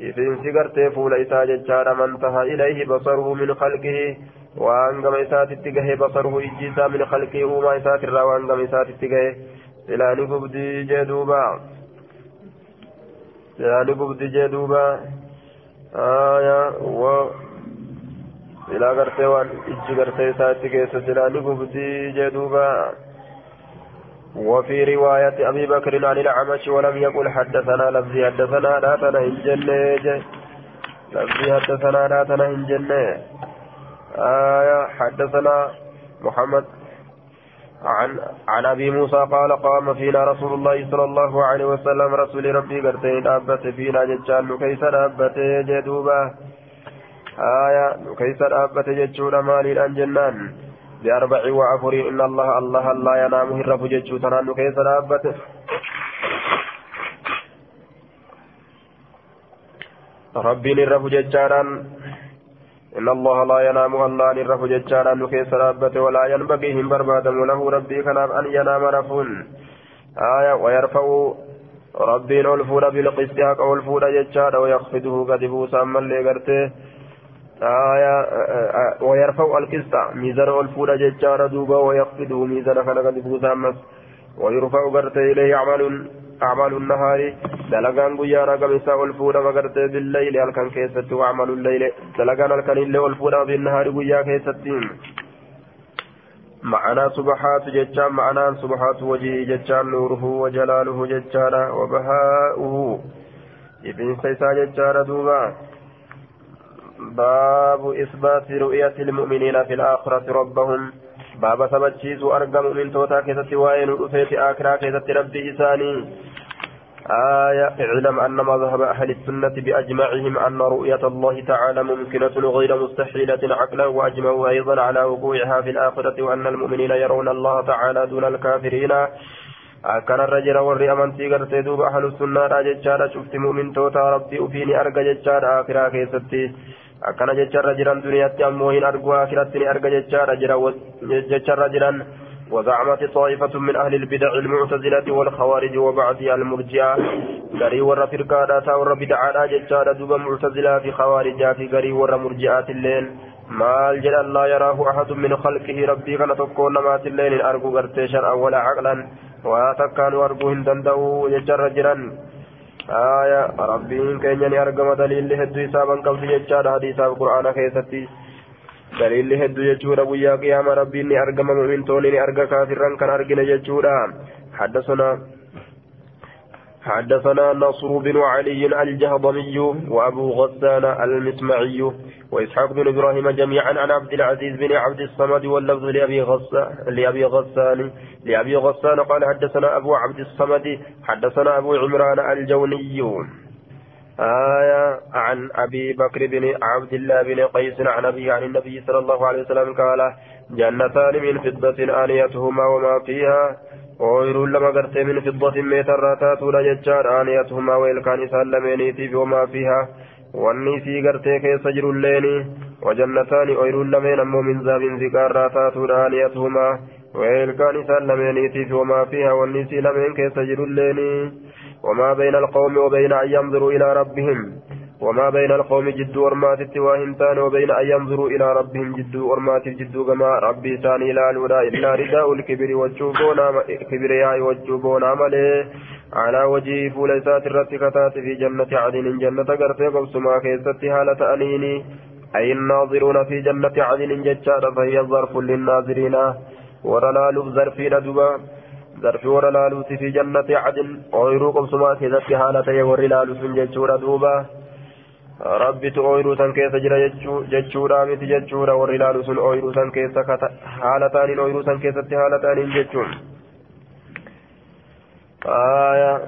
إذن سقرت فول إسا جتشان من انتهى إليه بصره من خلقه وأنقم إسات اتقه بصره إجيسا من خلقه وما إسات الرا وأنقم إسات اتقه سلال قبد جدوبا سلال قبد جدوبا آية و silaa gartee waan ijji gartee isaatti keessa silaa ni gubdii jedhuuba وفي رواية أبي بكر عن الأعمش ولم يقل حدثنا لفظي حدثنا لا تنا إن جنة لفظي حدثنا لا تنا إن جنة. آية حدثنا محمد عن عن أبي موسى قال قام فينا رسول الله صلى الله عليه وسلم رسول ربي قرتين أبت فينا ججال كيس أبت جدوبا آية كيف أبت جتشون مالي الأنجنان بأربع وعفر إن الله الله لا ينام هرف جتشو تنان كيف أبت ربي نرف جتشاران إن الله لا ينام الله نرف جتشاران كيف أبت ولا ينبغي هم بربادم له ربي كنام أن ينام رفون. آية ويرفع ربي الفور بالقسط حق جتشار ويخفضه قد من لغرته آية ويرفع القسط ميزان الفول ججار دوبا ويخفضه ميزان خلق بوسامس ويرفع قرت إليه أعمال أعمال النهار. دلقان قيارا قمسا الفول وقرت بالليل هل كيست وأعمال الليل. دلقان الكن اللي الفول بالنهار قيا كيستين. معنى سبحات ججان معنى سبحات وجهه ججان نوره وجلاله ججان وبهاؤه. ابن سيسا ججان دوبا باب إثبات رؤية المؤمنين في الآخرة ربهم. باب سبتشيز أرقم من توتا كيست وين رؤيت آخرة كيست ربي إساني. آية اعلم أن مذهب أهل السنة بأجمعهم أن رؤية الله تعالى ممكنة غير مستحيلة عقلا وأجمعوا أيضا على وقوعها في الآخرة وأن المؤمنين يرون الله تعالى دون الكافرين. أكن الرجل ورّي أمنتي قرتي دوب أهل السنة راججارا شفت مؤمن توتا ربي أفيني أرقى ججارا آخرة كيستي. Akkana jecharra jiran duniyaatti ammoo hin argu akiratti ni arga jecharra jira jecharra jiran وزعمت طائفة من أهل البدع المعتزلة والخوارج وبعض المرجئة غري ور فرقادا تا ور بدعادا جچادا دوبا معتزلة في خوارجا في غري ور مرجئات الليل laa yaraahu ahadun min khalqihi rabbii kana tokkoon namaatillee hin argu gartee shar'an wala caqlan waa takkaanu arguu hin danda'u jecharra jiran keenya ni argama daliilli hedduu isaaban qabdu jechaadha hadiisaaf qur'aana keessatti daliilli hedduu jechuudha guyyaa qiyaama rabbiin ni argama mumintoonni ni arga kaafirran kan argine jechuudha حدثنا حدثنا نصر بن علي الجهضمي وأبو غسان المسمعي وإسحاق بن إبراهيم جميعا عن عبد العزيز بن عبد الصمد واللفظ لأبي غسان لأبي غسان لأبي غسان قال حدثنا أبو عبد الصمد حدثنا أبو عمران الجوني. آية عن أبي بكر بن عبد الله بن قيس عن أبي عن النبي صلى الله عليه وسلم قال جنتان من فضة آنيتهما وما فيها ooyiruun lama gartee min fiddatin meetarraa taatuudha jechaan aaniyatuhumaa weelkaan isaan lameeniitiif wamaa fiihaa wanni sii gartee keessa jirulleeni wajannataani ooyiruun lameen ammoo min zaabin ziqaarraa taatuudha aaniyatuhumaa weelkaan isaan lameeniitiif wamaa fiihaa wanni sii lameen keessa jirulleeni wamaa bayna alqawmi wabayna an yanzuruu ilaa rabbihim وما بين القوم جد ورمات واهمتان وبين أن ينظروا إلى ربهم جد ورمات جد كما ربي ثاني لا لولا إلا رداء الكبر والجوبونا كبرياء والجوبونا ملي على وجه فوليسات الرتكتات في جنة عدن جنة قرتي قبسما كيست هالة أنيني. أي الناظرون في جنة عدن ججار فهي ظرف للناظرين. ورلال ظرفين دبا ظرف ورلال في جنة عدن. أويرو قبسما كيست هالة ورلال سنججور دوبا rabbitu ooyiruu san keessa jira jechuudha miti jechuudha warri ilaalu sun ooyiruu san keessa haala taaniin ooyiruu san keessatti haala taaniin jechuun آية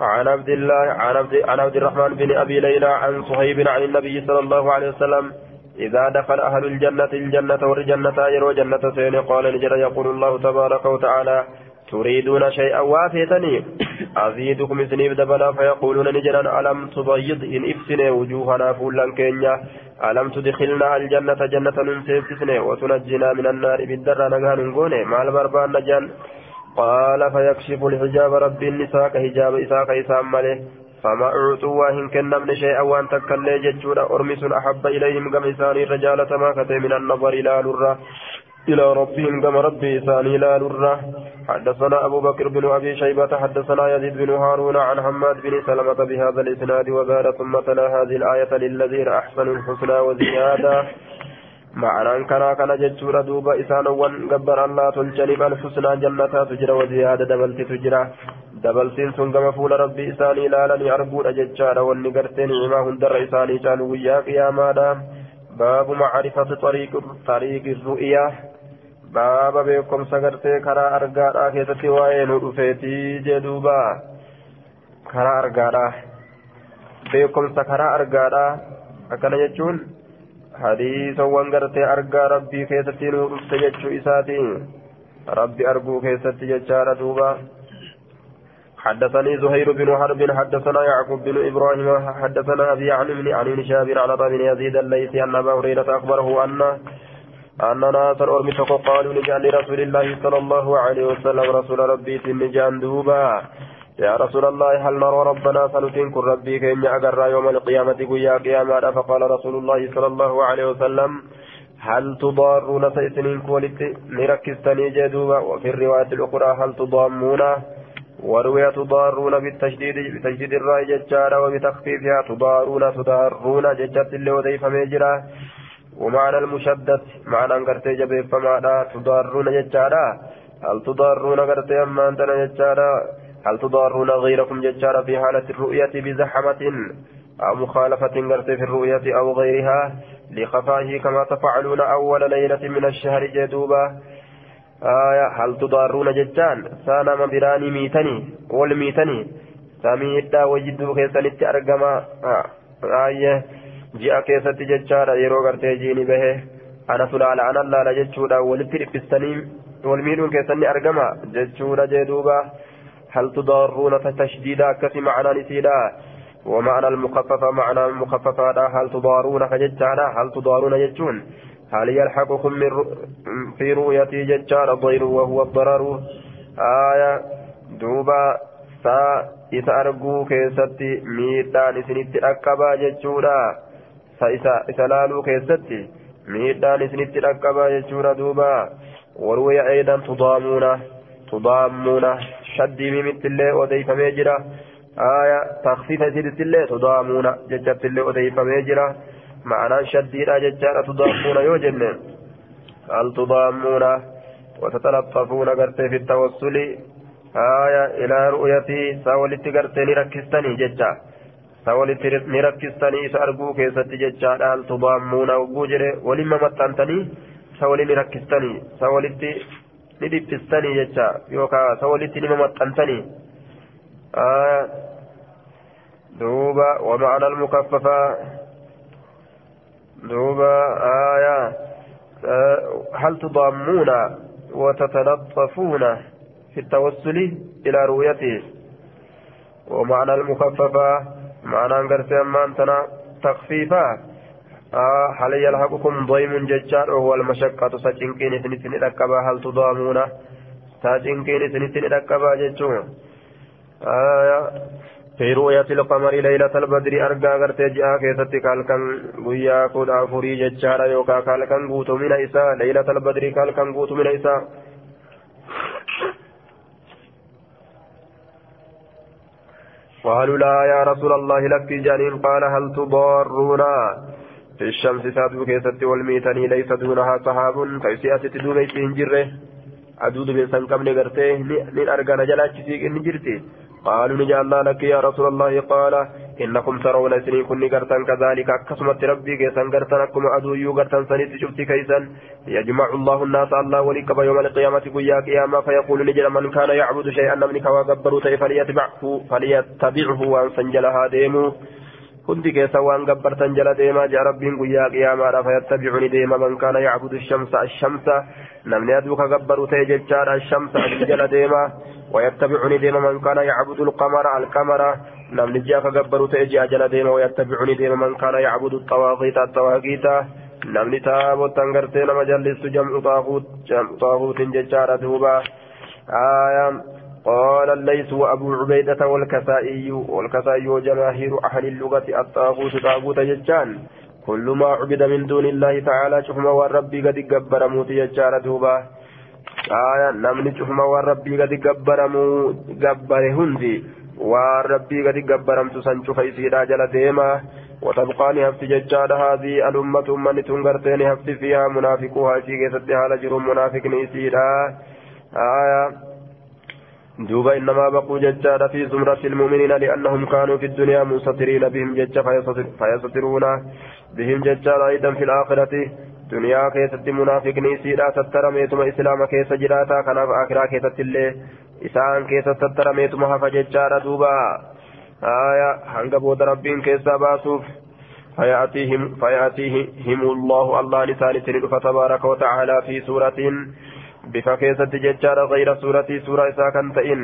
عن عبد الله عن عبد عن عبد الرحمن بن ابي ليلى عن صهيب عن النبي صلى الله عليه وسلم اذا دخل أهل الجنه الجنه والجنه يروا جنه سين قال نجر يقول الله تبارك وتعالى تريدون شيئا وافيتني. أزيدكم سنيف دبلا فيقولون نجرا ألم تبيض؟ إن إفسني وجوهنا فولا كينيا. ألم تدخلنا الجنة جنة ننسيسسني وتنجنا من النار بالدر نغان نقوني مع البربان نجان قال فيكشف الحجاب رب النساء كهجاب إساق إسام ماله. فما أعطوا وهن كنمن شيئا وأن تكلي ججودا أرمس أحب إليهم قم إساني رجالة ما من النظر إلى لرة. إلى ربهم كما ربي إساني لا لرة. حدثنا أبو بكر بن أبي شيبة حدثنا يزيد بن هارون عن حماد بن سلمة بهذا الإسناد وزاد ثم تلا هذه الآية للذين أحسنوا الحسنى وزيادة. معنى كان كان جتشورا دوبا إسانا وان قبر الله تلجنب الحسنى جنة تجرى وزيادة. دبلت تجرى. دبلتين سنقم فول ربي إساني لا لني أربون جتشارا واني عما هندر إساني جانوا ويا قياما باب معرفة طريق طريق الرؤيا. Baaba beekumsa gartee karaa argaadhaa keessatti waa'ee nu dhufeetii jedhuuba karaa argaadhaa beekumsa karaa argaadhaa akkana jechuun hadiisawwan gartee argaa rabbii keessatti nu dhufte jechuu isaati rabbi arguu keessatti jechaadha duuba حدثني زهير بن حرب حدثنا يعقوب بن إبراهيم حدثنا ابي عن ابن عن شابر على بن يزيد الليثي ان ابا هريره اخبره ان أن ناسا أرمي قالوا نجان لرسول الله صلى الله عليه وسلم رسول ربي نجان دوبا. يا رسول الله هل نرى ربنا سنتنكر ربي كين أقر يوم القيامة قيا قياما فقال رسول الله صلى الله عليه وسلم هل تضارون سيسنين كولت نركزتني جدوبا وفي الرواية الأخرى هل تضامون؟ وروي تضارون بالتشديد بتشديد الرأي ججارة وبتخفيفها تضارون تضارون ججت اللي وديف ميجرا ومعنى المشدد معنى قرتي جبيب فمعنى تضارون ججارا هل تضارون قرتي أما أنتنا ججارا هل تضارون غيركم ججارا في حالة الرؤية بزحمة أو مخالفة قرتي في الرؤية أو غيرها؟ لخفائه كما تفعلون أول ليلة من الشهر جدوبا آية هل تضارون ججان؟ سانا من براني ميتني والميتني. سميدا وجدوا كيسانت أرقما. آية ji'a keessatti jechaadha yeroo gartee jiini bahe ana sulaala ana laala jechuudha walitti dhiphistanii wal miidhuun keessanni argama jechuudha jee duuba هل تضارون تشديدا كفي معنى نسيدا ومعنى المخففة معنى المخففة هل تضارون كجتانا هل تضارون يجون هل يلحقكم من في رؤيتي ججار ضير وهو الضرر آية دوبا سا isa arguu keessatti miidhaan isinitti dhaqqabaa jechuudha isa laaluu keessatti miidhaan isinitti dhaqqabaa jechuudha duuba warwaya eedan tudaamuuna tudaamuuna shaddii mimittillee odeeyfamee jira aya taksiisa isittillee tudaamuuna jechattillee odeeyfamee jira ma'anaan shaddiidha jechaadha tudaamuuna yoo jenne hal tudaamuuna وتتلطفون غرتي في التوسل آية إلى رؤيتي ساولت غرتي نركستني ججا ساولت نركستني سأرجو كيست ججا هل تضامون وجوجر ولما متنتني ساولت نركستني ساولت ندبستني ججا يوكا ساولت لما متنتني آية دوبا ومعنى المكففة دوبا آية هل تضامون وتتلطفون في التوسل إلى رؤيته ومعنى المخففة معنى أنقرتي أما أنتنا تخفيفا آه هل يلحقكم ضيم ججار وهو المشقة سجنكين سنتين ركبا هل تضامون سجنكين سنتين ركبا ججون آه في رؤية القمر ليلة البدر أرقى غرتي جاء كيستي كالكن قويا كودا فري ججارا يوكا كالكن قوتو من إساء ليلة البدر كالكن قوتو من إساء قالوا لا يا رسول الله لك جانين قال هل تضارونا في الشمس سادو كيست والميتني ليس دونها صحاب. كيسيات تدوبيت انجره. أدود بن سنكم نغرته. من أرغان جلاتشتيك انجرتي قالوا الله لك يا رسول الله. قال إنكم ترون سني كن غرتان كذلك أكسمت ربي كيسان غرتان أكما أدو يو غرتان سني تشفتي كيسان يجمع الله الناس الله ولك يوم القيامة قيا قياما فيقول نجل من كان يعبد شيئا من كوا غبروا فليتبعه فليتبعه وأن سنجلها ديمو hundi keessa waan gabbartan jala deemaa jaa rabbiin guyyaa qiyaamaadha fayattabi'uni deema man kaana yacbudu shamsa ashamsa namni aduu ka gabbaru ta'e jechaadha ashamsa aduu jala deema wayattabi'uni deema man kaana yacbudu alqamara alqamara ji'a ka gabbaru ta'e ji'a jala deema wayattabi'uni deema man kaana yacbudu xawaaqiita xawaaqiita namni taabottan gartee nama jallistu jam'u xaaquutin jechaadha duuba aayaa قال الليث وأبو عبيدة والكسائي والكسائي وجماهير أهل اللغة الطاغوت طاغوت ججان كل ما عبد من دون الله تعالى شحما والربي قد قبر موت ججان دوبا آية نمني شحما والربي قد قبر موت قبر هندي والربي قد قبر متسن شفيسيدا جل ديما وتبقى نهفت ججان هذه الأمة من تنقرتين هفت فيها منافقها شيء ستها لجر منافق نيسيدا آية دوبا إنما بقوا ججار في زمرة المؤمنين لأنهم كانوا في الدنيا مستترين بهم جج فيستترون بهم ججار أيضا في الآخرة دنيا كيست منافق نيسيرا تترميتم إسلام كيس جراتا كان آخرة كيست اللي إسان كيس تترميتم هفا ججار دوبا آية هنگ بود ربين كيسا باسوف فيأتيهم فيأتيهم الله الله لسان سنين فتبارك وتعالى في سورة بفا كيست ججار غير سورة سورة إسا كان تئن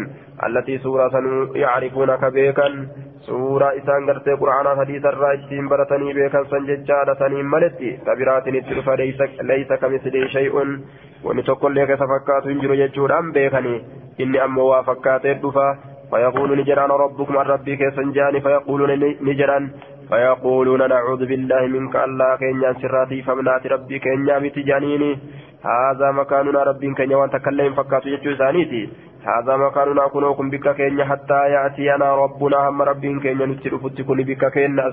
التي سورة يعرفون كبيكا سورة إسا قرتي قرآن حديث الرائجين برتني بيكا سنججار تنين ملتي تبرات نتلف ليس, كمثله شيء ونتقل لك سفكات انجر ججوران بيكني إني أم وافكات الدفا فيقول نجران ربكم الربي كيسنجاني فيقولون نجران فيقولون نعوذ بالله منك الله كينيا سراتي فمنات ربي كينيا بتجانيني هذا مكاننا رب كينيا وانت كلم فكاتو يجو ثانيتي هذا مكاننا كنوكم بك كينيا حتى يأتينا ربنا. هم رب كينيا نتر فتكون بك كينيا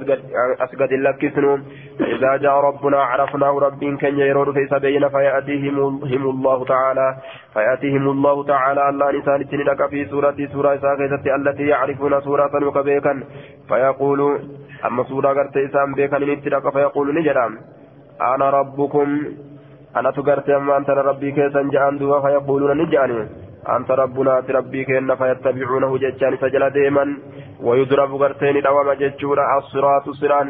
أسقد لكسنو فإذا جاء ربنا عرفناه رب كينيا يرون في سبيل فيأتيهم هم الله تعالى. فيأتيهم الله تعالى. الله نسان لك في سورة سورة ساكتة التي يعرفون سورة وكبيكا فيقول أما سورة قرت إسام بيكا نترك فيقول نجرام أنا ربكم أنا تقرت أما أنت ربي كيسا جاءن دوا فيقولون نجاني أنت ربنا ربي كينا فيتبعونه ججان سجل ديما ويضرب قرتين دوام ججورا الصراط سران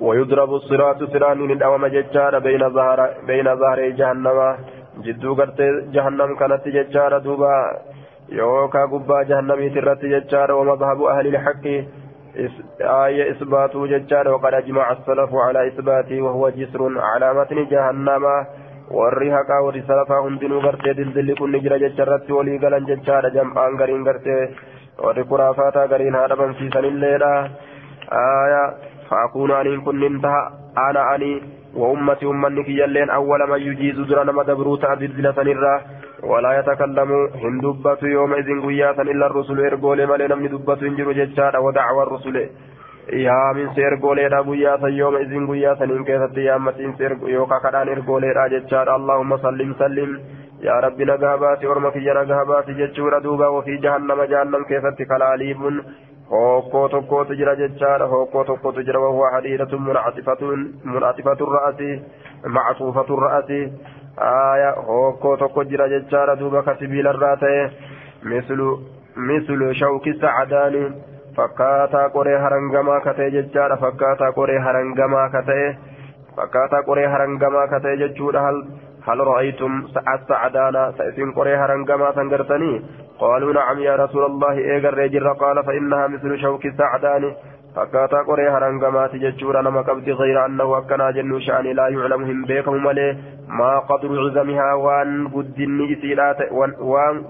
ويضرب الصراط سران دوام ججار بين ظهر بين ظهر جهنم جدو قرت جهنم كانت ججار دوبا يوكا قبا جهنمي ترت ججار ومذهب أهل الحق آية إثباته ججار وقد أجمع السلف على إثباته وهو جسر على متن جهنم warri haqaa warri salafaa hundinuu gartee dildilli kun ni jira jecharratti walii galan jechaadha jam'aan gariin gartee warri kuraafaataa gariin haa dhabamsiisanilleedha aya faakuunu aniin kunnin taha ana ani wa ummati ummanni kiyyalleen awwala man yujiizu dura nama dabruu ta'a dildila hin dubbatu yooma isin guyyaa san illa rusulu ergoolee malee namni dubbatu hin jiru jechaadha wadacwa rusule yaaminsi ergooleedha guyyaa san yooma isin guyyaa saniin keessatti yaammaxiinsi yookaan kadhaan ergooleedha jechaadha allahumma sallim sallim yaa rabbi nagaa baasi orma kiyya nagaa baasi jechuudha duuba ofii jahannama jahannam keessatti kalaaliibuun hokkoo tokkootu jira jechaadha hokkoo tokkootu jira wahuwa hadiidatun muncaxifatun ra'asi macsuufatun ra'asi jechaadha duuba ka sibiilarraa ta'e mislu mislu shawki sacadaani fakkaataa qoree harangamaa ka ta'e jechaadha fakkaataa qoree harangamaa ka ta'e fakkaataa qoree harangamaa ka ta'e jechuudha hal هل رأيتم السعدانا سيسين قري هرنقما سنقرتني قالوا نعم يا رسول الله إيقر رجل قال فإنها مثل شوك السعدان فكاتا قري هرنقمات ججورا نما قبض غير أنه أكنا جنو شأني لا يعلمهم بيكم ملي ما قدر عزمها وان قدن إسيرات وان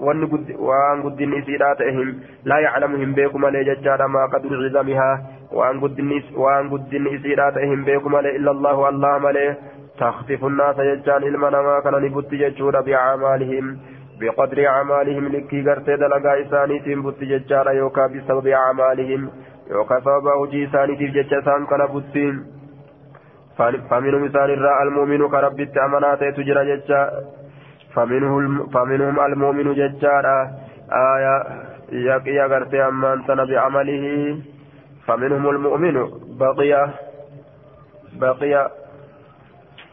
وان قد وان قدن إسيراتهم لا يعلمهم بيكم ملي ججارا ما قدر عزمها وان قدن وان قدن إسيراتهم بيكم ملي إلا الله الله ملي تخطف الناس ججان المنما كان نبت ججورا بأعمالهم بقدر أعمالهم لكي قرتي دلقا إسانيتهم بت ججارا يوكا بسبب أعمالهم hojii isaaniitiif jecha isaan kana buttiin faminhum isaan irraa almuuminu ka rabbitti amanaa ta'etu jira jecha faminhum almuuminu jechaadha aya yaqiya gartee ammaan tana bi'amalihi faminhum almu'minu baqiya baqiya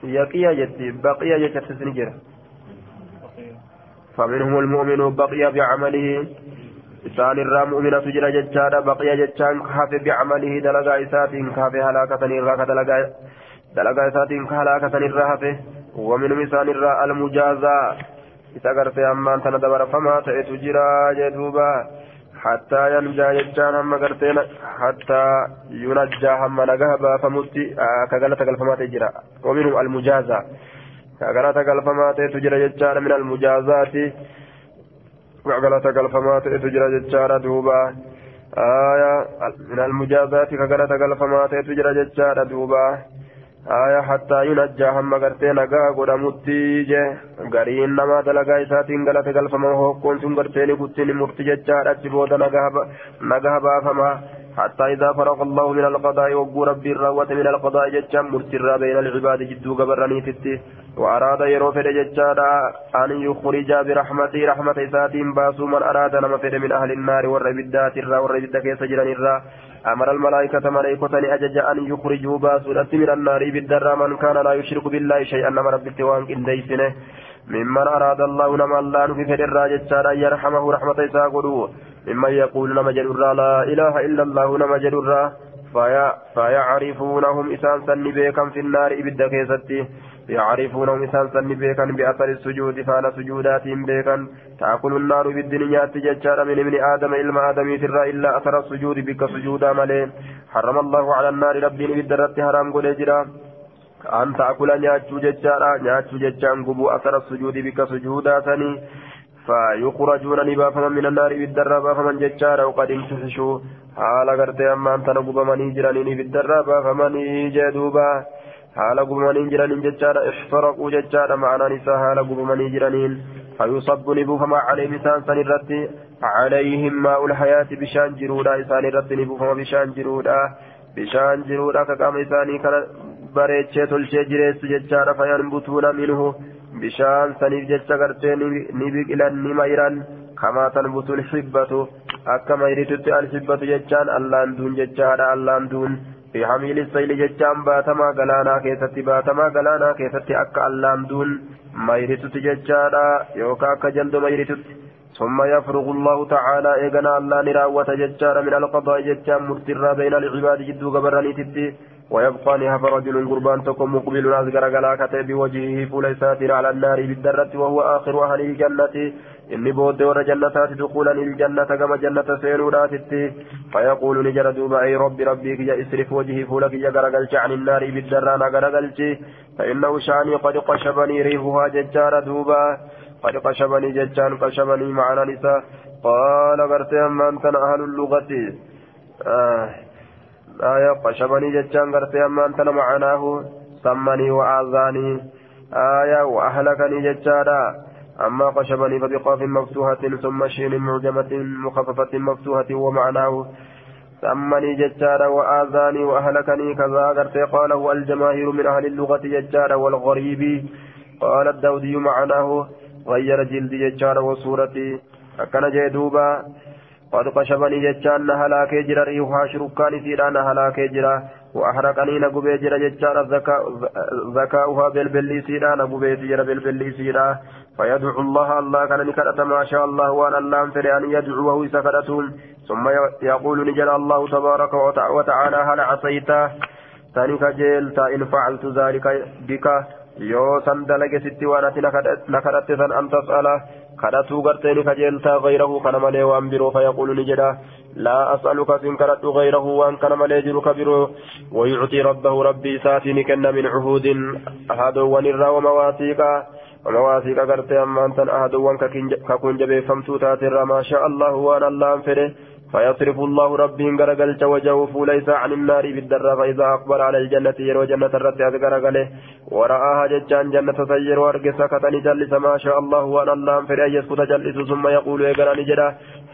yaqiya jetti baqiya jechattis ni jira faminhum almu'minu baqiya bi'amalihi isaan irraa mu'minatu jira jechaadha baqiya jechaan hafe bicamalihi dalagaa isaatiin ka hafe halaakatanirraa ka dalagaa isaatiin ka halaakatanirraa hafe waminum isaan irraa almujaazaa isa gartee ammaan tana dabarfamaa ta'etu jira jee duuba hattaa yanjaa jechaan hamma gartee hattaa yunajjaa hamma nagaha baafamutti ka galata galfamaa ta'e jira waminum almujaazaa ka galata galfamaa jira jechaadha min almujaazaati galata galfamaa ta'etu jira jechaadha duuba aya min almujaazati ka galata galfamaa ta'etu jira jechaadha duuba aya hattaa yunajjaa hamma gartee nagaa godhamutti je gariin nama dalagaa isaatiin galata galfama hokkoon sun gartee ni حتى إذا فرغ الله من القضاء وقو ربي الروة من القضاء جتشا مرترا بين العباد جدو قبرني تتي وأراد يروفد جتشا أن يخرج برحمته رحمة ساتين باسو من أراد نمفد من أهل النار والربدات الرا والربدة كيس جران الرا. أمر الملائكة ملائكة أجج أن يخرجوا باسو من النار بالدر من كان لا يشرك بالله شيئا نما رب التوان إن ديسنه ممن أراد الله نما الله في فدر جتشا أن يرحمه رحمة ساقلوه ممن يقول نما جدر لا إله إلا الله نما جدر. فيا فيعرفونهم إسان سن في النار إبدا كيستي. يعرفونهم إسان سن بيكا بأثر السجود فانا سجوداتهم بيكا تأكل النار بالدنيا تججار من ابن آدم إلما آدم سر إلا أثر السجود بك سجودا ملي. حرم الله على النار ربي بالدرة حرام قل أن تأكل نياتشو ججارا نياتشو ججان قبو أثر السجود بك سجودا ثاني. فيخرجون نبافما من النار بالدرة بافما ججارا وقد انتفشوا حال غرتي أما أنت نقبمني جراني بالدرة بافمني جدوبا حال قبمني جرانين ججارا احترقوا ججارا معنا نساء. حال قبمني جرانين فيصب نبوفما عليه لسان سنرتي عليهم ماء الحياة بشان جرودا إسان رتي نبوفما بشان جرودا بشان جرودا كقام إساني كان bareechee tolchee jireessu jechaadha fayanbutuuna minhu bishaan saniif jecha gartee ni biqilan ni mayran kamaa tanbutu lxibbatu akka mayritutti alxibbatu jechaan allaanduun jechaadha allaanduun fi hamiili sayli jechaan baatamaa galaanaa keessatti baatamaa galaanaa keessatti akka allaanduun mayritutti jechaadha yookaan akka jaldo mayritutti ثم يفرغ الله تعالى إيغنا الله نراوة ججار من القضاء ججار مرترا بين العباد جدو قبراني تتي ويبقى نهف رجل قربان تكون مقبل أزقر قلاكة بوجهه فول ساتر على النار بالدرة وهو آخر أهل الجنة. إني بود ور جنتات دخولا الجنة كما جنة سينورات فيقول نجر دوبا أي ربي ربي يا اسرف وجهي فولك يا قرقلش عن النار بالدرة قرقلش فإنه شاني قد قشبني ريحها ججار دوبا. قد قشبني ججان قشبني معنا نساء. قال غرتي أما أنت أهل اللغة. آه. آية قشبني ججان غرتي أما أنت معناه سمني وآذاني. آية وأهلكني ججارا أما قشبني فبقاف مفتوحة ثم شين معجمة مخففة مفتوحة ومعناه. سمني ججارا وآذاني وأهلكني. كذا غرتي قاله الجماهير من أهل اللغة ججارا والغريب. قال الدودي معناه. غير جلدي ججارا وصورتي. أكن جيدوبا. قد قشبني ججان نهلاكي جرا ريوها شركان سيرا نهلاكي جرا. وأحرقني نقبي جرا ججان ذكاؤها بالبلي سيرا نقبي جرا بالبلي سيرا. فيدعو الله الله كان نكرت ما شاء الله وأن الله أنفر أن يدعوه سكرتهم. ثم يقول نجل الله تبارك وتعالى هل عصيت؟ تاني كجيل إن فعلت ذلك بك. yoo san dalage sitti waan ati na kadhatuu gartee ni kajeeltaa gayrahu kana malee waan biroo fayaquulu ni jedha laa as'aluka sin kadhadhu gayrahu waan kana malee jiru ka biroo ربه ربي ساتي كن من عهود أحدوان الرا ومواثيقا ومواثيقا قرتي أما أنت أحدوان ككون جبه فمتو تاتر ما شاء الله وأنا الله أنفره فيصرف الله ربهم غرقلت وجهه فليس عن النار بالدرة فإذا أقبل على الجنة يرو جنة الرد غرقله ورآها ججان جنة سير وارق سكتني جلس ما شاء الله وأن الله أن يسكت جلس ثم يقول يقرأني جدا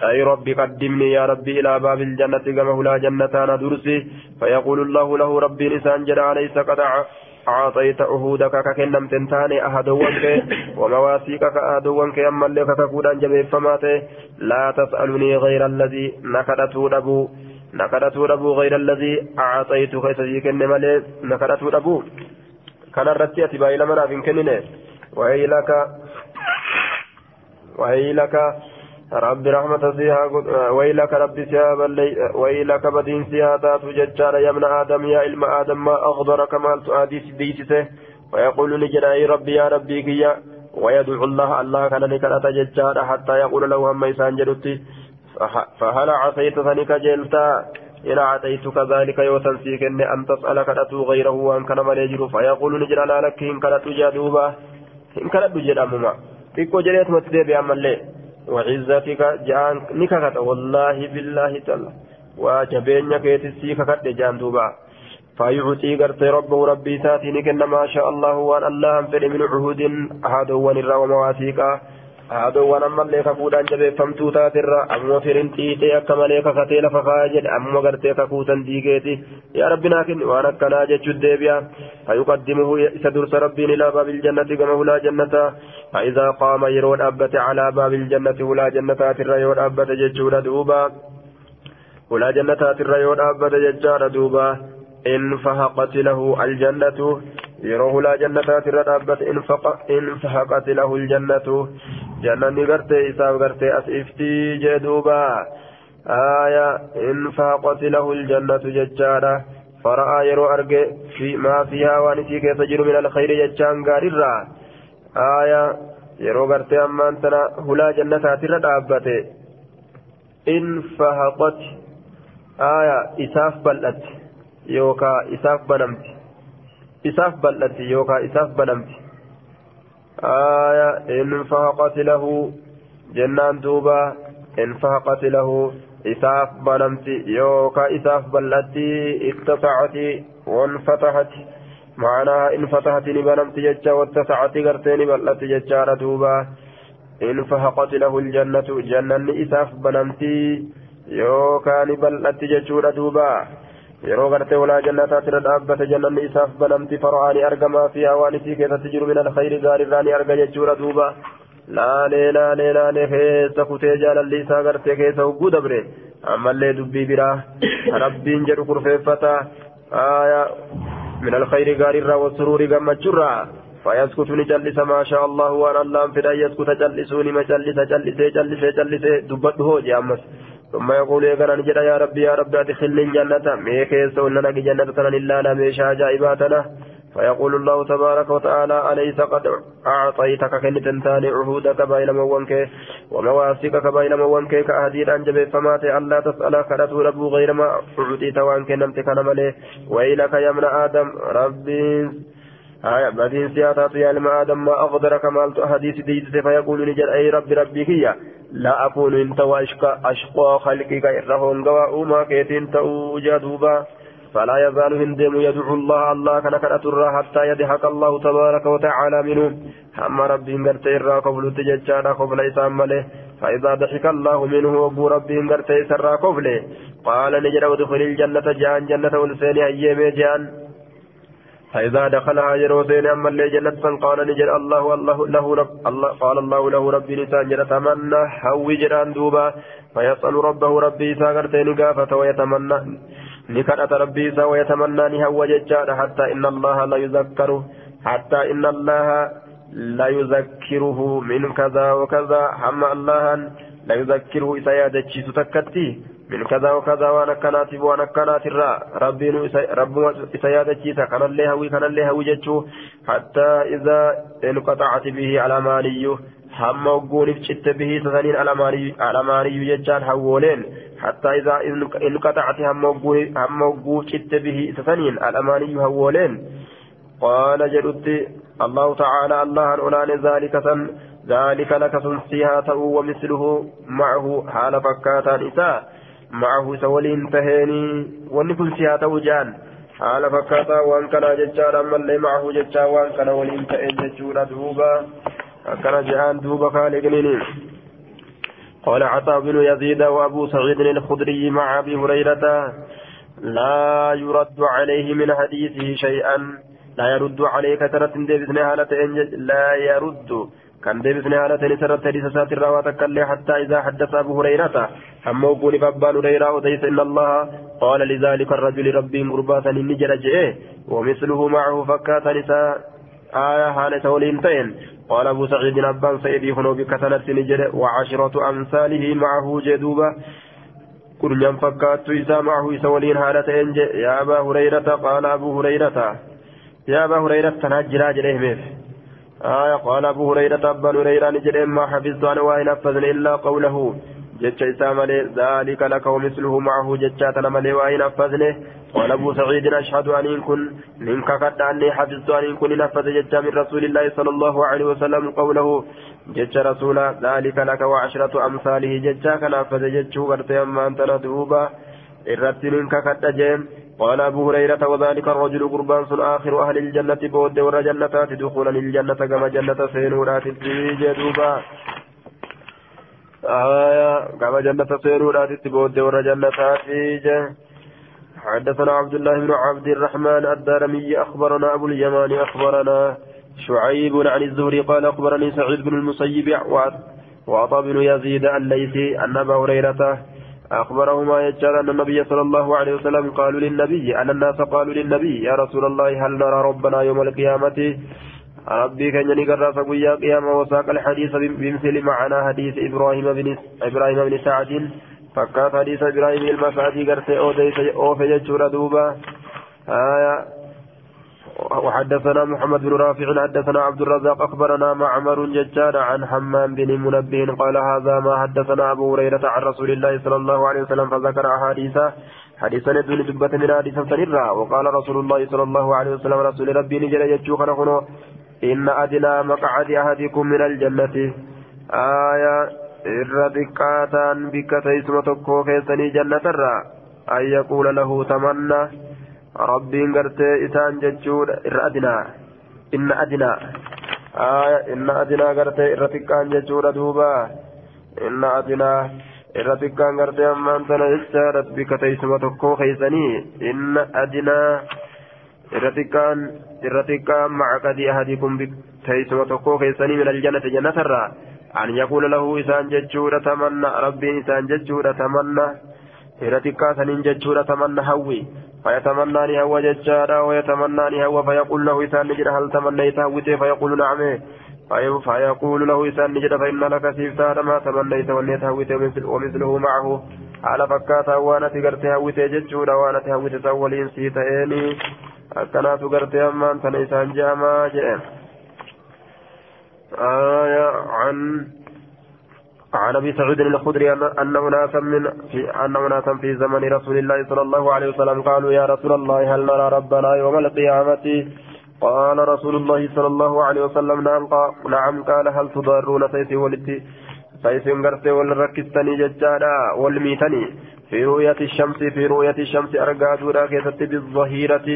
أي ربي قدمني يا ربي إلى باب الجنة كما لا جنة أنا درسي. فيقول الله له ربي لسان جدا ليس قد أعطيت عهودك ككنم تنتاني أهدوانك ومواثيقك أهدوانك أما اللي كتكودا جبه فماته لا تسألني غير الذي نكدته لبو نكدته لبو غير الذي أعطيتك سيكن ملي نكدته لبو كان الرتي أتباعي لمنا في وهي لك وهي لك رب رحمة سيها ويلك رب سيها ويلك بدين سيها تاتو ججار يا ابن آدم يا علم آدم ما أغضرك ما تؤديس ديسسه ويقول لجنا يا ربي يا ربي كيا. ويدعو الله الله كان لك ججار حتى يقول له هم يسان جلتي فهل عصيت فنك جلتا؟ إن أعطيتك ذلك يوسن فيك أن تسألك أتو غيره وأن كان مليجر فيقول لجنا لك إن كانت جادوبا إن كانت جدامما تكو جريت متدبي أمالي. وعزتك جان نككت والله بالله تعالى وجبين كيتسي ككت جان دوبا فيعطي قرت ربه ربي ساتي نكن ما شاء الله وان الله انفر من عهود أحد ونرى ومواثيقا أحد ونما اللي كفودان جبه فمتو تاتر أمو فرين تيتي أكما ليك كتيل فخاجد أمو قرت كفوتا ديكيتي يا ربي ناكن وانا كنا جتشو الديبيا فيقدمه سدرس ربي إلى باب الجنة كما لا جنة فإذا قام يرون أبت على باب الجنة ولا ترى يرون أبت ججور دوبا ولا ترى يرون أبت ججار دوبا إن فهقت له الجنة يروه لا جنة ترى أبت إن, إن jaalalli gartee isaaf gartee as iftii jee duuba. Aaya in faaqati lahu ljannatu jechaadha. Fara'aa yeroo arge fi maa fiihaa waan isii keessa jiru min alkhayri jechaan gaarirraa aaya yeroo gartee ammaan tana hulaa jannataatirra dhaabbate. In fahaqat aaya isaaf bal'atti yookaa isaaf banamti. Isaaf bal'atti yookaa aya in fahaqat lahu jennaan duuba in fahaqat lahu isaaf banamti yookaa isaaf bal'atti ittasacati wanfatahati معناها إن فتحت نبنمت ججا واتسعت غرتين بلت ججا دوبا إن فهقت له الجنة جنة إساف بنمتي يوكان بلت ججورا دوبا yeroo gartee walaa jannataatira dhaabbate jannanni isaaf banamti fara'aani argamaa fi hawaan isii keessatti jiru min alkhayri gaariirraa ni arga jechuudha duuba laalee laalee laalee keessa kutee jaalalli isaa gartee keessa hogguu dabre ammallee dubbii biraa rabbiin jedhu kurfeeffata من الخير غاررا والسرور غمچرا فيسكت نجلس ما شاء الله وان الله فدا يسكت جلسوني ما جلس جلس جلس جلس دبته جامس ثم يقول يا نجد يا ربي يا ربي أدخلني الجنة. ميك يسون لنا جنة تنن إلا لا ميشا جائباتنا فيقول الله تبارك وتعالى أليس قد أعطيتك كنة ثاني عهودك بين موانك ومواثيقك بين موانك كأهديد أنجب فمات ألا تسأل كرت رب غير ما أعطيت وأنك نمتك نمله ويلك يا ابن آدم ربي آية بدين سياتات يا لما آدم ما أقدرك مالت حديث ديدت فيقول نجل أي رب ربي هي لا أكون إنت وأشقى أشقى خلقك إرهون قوى أما كيتين تأوجا دوبا فلا يزال هندم يدعو الله الله كان كرة حتى يضحك الله تبارك وتعالى منه. هم ربي انقرت إرى قبل تججانا قبل إسام مله فإذا ضحك الله منه وابو ربي انقرت إسرى قبله قال نجر ودخل الجنة جان جنة ولساني أيام جان فإذا دخلها يروسين أما اللي جنة قال نجر الله الله له رب الله قال الله له ربي لسان جنة تمنى هوي جران دوبا. فيسأل ربه ربي ساغرتين قافة ويتمنى. نكرة ربي سا ويتمنى نهو ججار حتى إن الله لا يذكره حتى إن الله لا يذكره من كذا وكذا. هم الله لا يذكره إذا يدجي تكتي. من كذا وكذا وأنا كانت وأنا كانت الرا ربي رب سيادتي كان الله هوي كان الله هوي جتشو. حتى إذا انقطعت به على ماليه هم وقول فشت به سنين على مالي على مالي جتشان حولين. حتى إذا انقطعت هم وقول هم وقول فشت به سنين على مالي حولين. قال جلت الله تعالى الله أولان ذلك سن ذلك لك سنسيها تأو ومثله معه حال فكاتا نساء معه سولين تهيني ونكن سياتا وجان حال فكاتا وان كان ججارا من لي معه ججا وان كان ولين تهين ججورا دوبا. كان جان دوبا خالقنين قال عطاء بن يزيد وابو سعيد الخدري مع أبي هريرة لا يرد عليه من حديثه شيئا. لا يرد عليك ترى لا يرد. كان ديبسني على سرت حديث ساتر رواتك حتى إذا حدث أبو هريرة أما وقوني بابان هريرة وديس إن الله قال لذلك الرجل ربي مرباتا النجر جئه ومثله معه فكات نساء آية حالة ولينتين قال أبو سعيد أبان سيدي هنو بكثنة نجر وعشرة أمثاله معه جدوبة كل من فكات إذا معه سولين حالة يا أبا هريرة قال أبو هريرة يا أبا هريرة تنجر ميف آية قال أبو هريرة أبا هريرة نجد ما حفظت أنا وإن أفزن إلا قوله جتش إسامة ذلك لك ومثله معه جتشاتنا ملي وإن أفزنه قال أبو سعيد أشهد أن كن منك قد أني حفظت أن كن نفذ جتش من رسول الله صلى الله عليه وسلم قوله جتش رسول ذلك لك وعشرة أمثاله جتشا كان أفز جتش قرتي أما أنت ندوبا إرتي منك قد أجيم قال أبو هريرة وذلك الرجل قربان سن آخر أهل الجنة بود ور جنتات دخولا الجنة كما جنة سينورات في جدوبا آية كما جنة سينورات بود ور جنتات حدثنا عبد الله بن عبد الرحمن الدارمي أخبرنا أبو اليمان أخبرنا شعيب عن الزهري قال أخبرني سعيد بن المسيب وعطى بن يزيد الليثي أن أبا هريرة أخبرهما يجعل أن النبي صلى الله عليه وسلم قالوا للنبي أن الناس قالوا للنبي يا رسول الله هل نرى ربنا يوم القيامة؟ ربي كان ينقر فقويا قيامة وساق الحديث بمثل معنى حديث إبراهيم بن إبراهيم بن سعد. فكات حديث إبراهيم المسعدي قرسي أوفي يجور دوبا. آية وحدثنا محمد بن رافع حدثنا عبد الرزاق أخبرنا معمر ججار عن حمام بن منبه قال هذا ما حدثنا أبو هريرة عن رسول الله صلى الله عليه وسلم فذكر أحاديث حديثا ندون دبة من حديث سنرا وقال رسول الله صلى الله عليه وسلم رسول ربي نجل يجوك نخنو إن أدنى مقعد أحدكم من الجنة. آية xiqqaataan bikka teessuma tokkoo keessanii jannatarra an yaquula lahu tamanna rabbiin gartee isaan jechuudha irra adinaa inna adinaa. Inna adinaa gartee irra xiqqaan jechuudha duuba. Inna adinaa irra xiqqaan gartee ammaan tana jechaadha bikka teessuma tokkoo keeysanii inna adinaa irra xiqqaan irra xiqqaan macaqadii ahadikum teessuma tokkoo keeysanii min aljannati jannatarraa an yaquula lahu isaan jechuudha tamanna rabbiin isaan jechuudha tamanna irra xiqqaa saniin jechuudha tamanna hawwi فيتمنى أن هو ججارا ويتمنى أن هو فيقول له إسان نجد هل تمنيت هوته فيقول نعم فيقول له إسان نجد فإن لك سيفتان ما تمنيت وليت هوته ومثله معه hawwitee jechuudha waan ati hawwite san waliin sii ta'eeni akkanaatu gartee ammaan tana isaan je'amaa jedhe آية عن عن أبي سعيد الخدري ان أناسا من أن أناسا في زمن رسول الله صلى الله عليه وسلم قالوا يا رسول الله هل نرى ربنا يوم القيامة؟ قال رسول الله صلى الله عليه وسلم نعم قال, نعم قال هل تضرون سيسي ولدي سيسي غرتي والركستني ججالا والميتني. في رؤية الشمس في رؤية الشمس أرقى دورا كيست بالظهيرة.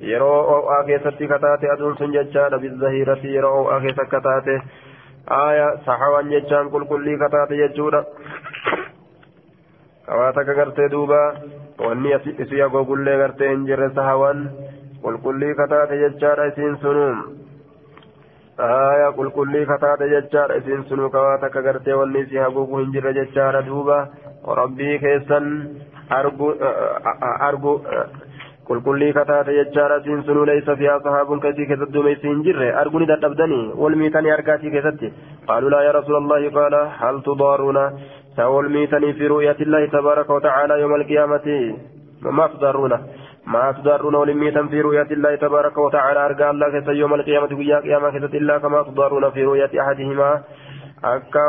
يرو أو كيست كتاتي أدون سنججالا بالظهيرة. يرو أو كيست كتاتي. آية صحوان ججان كل كل kawaata ka gartee duuba wanni isi agogullee gartee hin jirre sahawan qulqullii kataate jechaadha isiin sunuu aya qulqullii kataate jechaadha isiin sunuu kawaa takka gartee wanni isii haguugu hin jirre jechaadha duuba rabbii keessan argu argu qulqullii kataate jechaadha isiin sunuu leeysa fiyaa sahaabun kasii keessatti duumeysi hin jirre. Arguni dadhabdanii? Wal miitanii argaatii keessatti? Qaaluu laa yaa rasuula allahi qaala hal tudaaruuna? سأول ميتني في رؤية الله تبارك وتعالى يوم القيامة ما تضارون ما تضارون ولميتا في رؤية الله تبارك وتعالى أرجع الله كيس يوم القيامة ويا قيامة كيس إلا كما تضارون في رؤية أحدهما أكا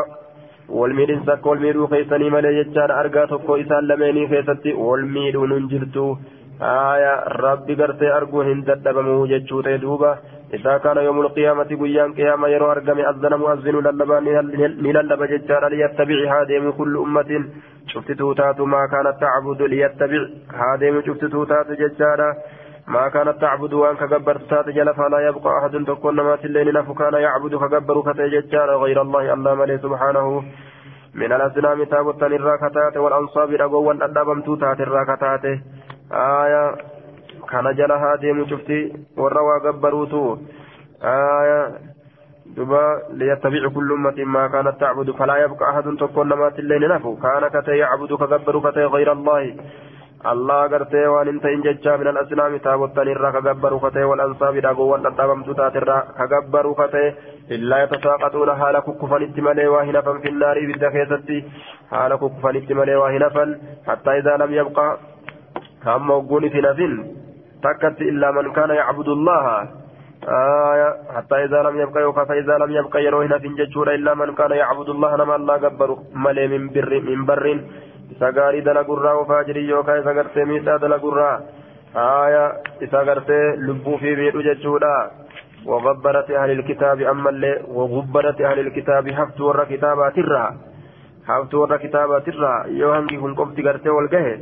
والميدين سك والميدو كيسني ملي يجان أرجع تكو إسان لميني كيستي والميدو ننجرتو آية ربي قرتي أرجو هندت دبمو جتشوتي دوبا إذا كان يوم القيامة قيام قيامة يرو أرقم أذن مؤذن للبا نللب ججار ليتبع هادم كل أمة شفت توتات ما كانت تعبد ليتبع هادم شفت توتات ججار ما كانت تعبد وان كجبر تات جل فلا يبقى أحد تكون ما تلين نفو كان يعبد كجبر كتي ججار غير الله الله ملي سبحانه من الأسلام تابت الراكتات والأنصاب رقوا الأدبم تات الراكتات آية kana jala haa deemu cufti warra waa gabbaruutu aya duba liyattabicu kullu ummatin maa kaanat tacbudu falaa yabqa ahadun tokkoon namaattillee ni nafu kaana katee yacbudu ka gabbaru katee gayra allaahi allah gartee waan hin ta'in jechaa min alasnaami taabottan irraa ka gabbaru katee wal ansaabi dhagoowwan dhadhaabamtu taatirraa ka gabbaru katee illaa yatasaaqaxuuna haala kukkufanitti malee waa hin hafan finnaari ibidda keessatti haala hamma ogguun isin hafin تكت إلا من كان يعبد الله. آية حتى إذا لم يبقى يوكا فإذا لم يبقى يروهنا في ججورة إلا من كان يعبد الله نما الله قبر ملي من بر من بر. سغاري دل قرى وفاجري يوكا سغرت ميسا دل قرى آية سغرت لبو في بيت ججورة وغبرت أهل الكتاب أما اللي وغبرت أهل الكتاب حفت ور كتابات الرا. حفت ور كتابات الرا. يوهم كي كل قفت قرت والقهد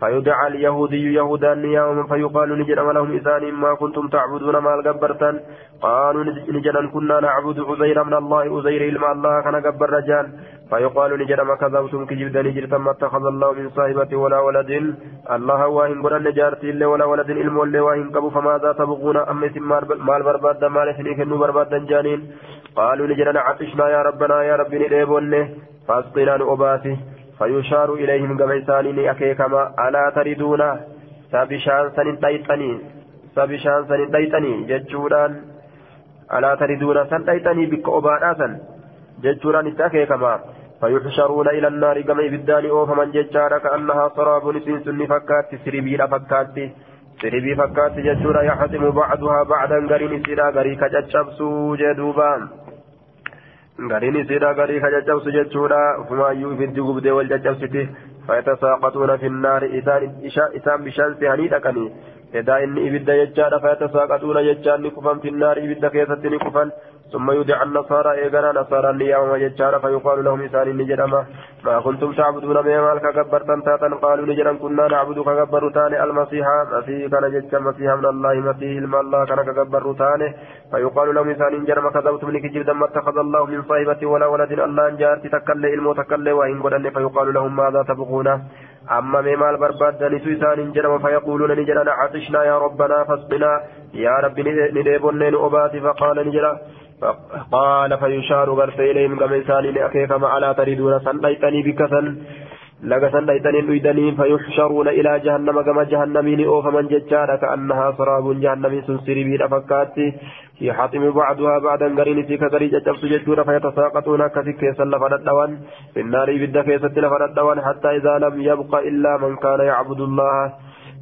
فيدعى اليهودي يهودا يوما فيقال نجد لهم إذان ما كنتم تعبدون ما الجبرتن قالوا نجد كنا نعبد عزير من الله عزير إلما الله كان جبر رجال. فيقال نجد ما كذبتم كجبدا نجد ما اتخذ الله من صاحبة ولا ولد. الله واهن قرن نجارتي إلا ولا ولد علم ولا واهن كبو فماذا تبغون؟ أم مال برباد مال سنيك برباد جانين. قالوا نجد عطشنا يا ربنا يا ربي نديبونه فاسقنا نؤباتي فيشار إليهم كما إسانين أكيكما ألا تردون سبشان سن تيتني. سبشان سن تيتني. ججوران ألا تردون سن تيتني بك أبانا ججوران إتأكيكما فيحشرون إلى النار كما إبدان أوفمن ججارا كأنها سراب نسين سن فكات سربي فكات. سربي فكات ججورا يحتم بعضها بعدا غرين سيرا غري كججبسو جدوبان gariin isiidha garii ka caccabsu jechuudha ufumaayyuu ibiddi gubdee wal caccabsiti fayatasaaqatuuna finnaari isaan bishaan sehanii dhaqanii edaa inni ibidda jechaadha fayatasaaqatuuna jechaan ni kufan finnaari ibidda keessatti ni kufan ثم يدعى النصارى إيقنا نصارى ليوم يجار فيقال لهم إسان نجرما ما. كنتم تعبدون من مالك تاتا قالوا نجرا كنا نعبد كبر تاني المسيح مسيح كان جج مسيح من الله مسيح الله كان كبر تاني فيقال لهم إسان جرما كذبتم لكجب دم اتخذ الله من صاحبة ولا ولد الله جارت تكلي ilmoo تكلي وإن قدن فيقال لهم ماذا تبغون. أما مال برباد سيسان جرم فيقولون نجرا عطشنا يا ربنا فاسقنا. يا رب نديبون أباتي فقال نجرا قال فيشار غرف إليهم كما إنسان أكيكما على تريدون سنليتني بكسن لك سنليتني نويدني فيحشرون إلى جهنم كما جهنمين أوفمن ججارة كأنها سراب جهنم سنسري بين فكاتي. يحطم بعضها بعدا قرين في كقرين جبس جدور فيتساقطون كثير كيسا لفردوان في النار بدا كيسا لفردوان حتى إذا لم يبقى إلا من كان يعبد الله.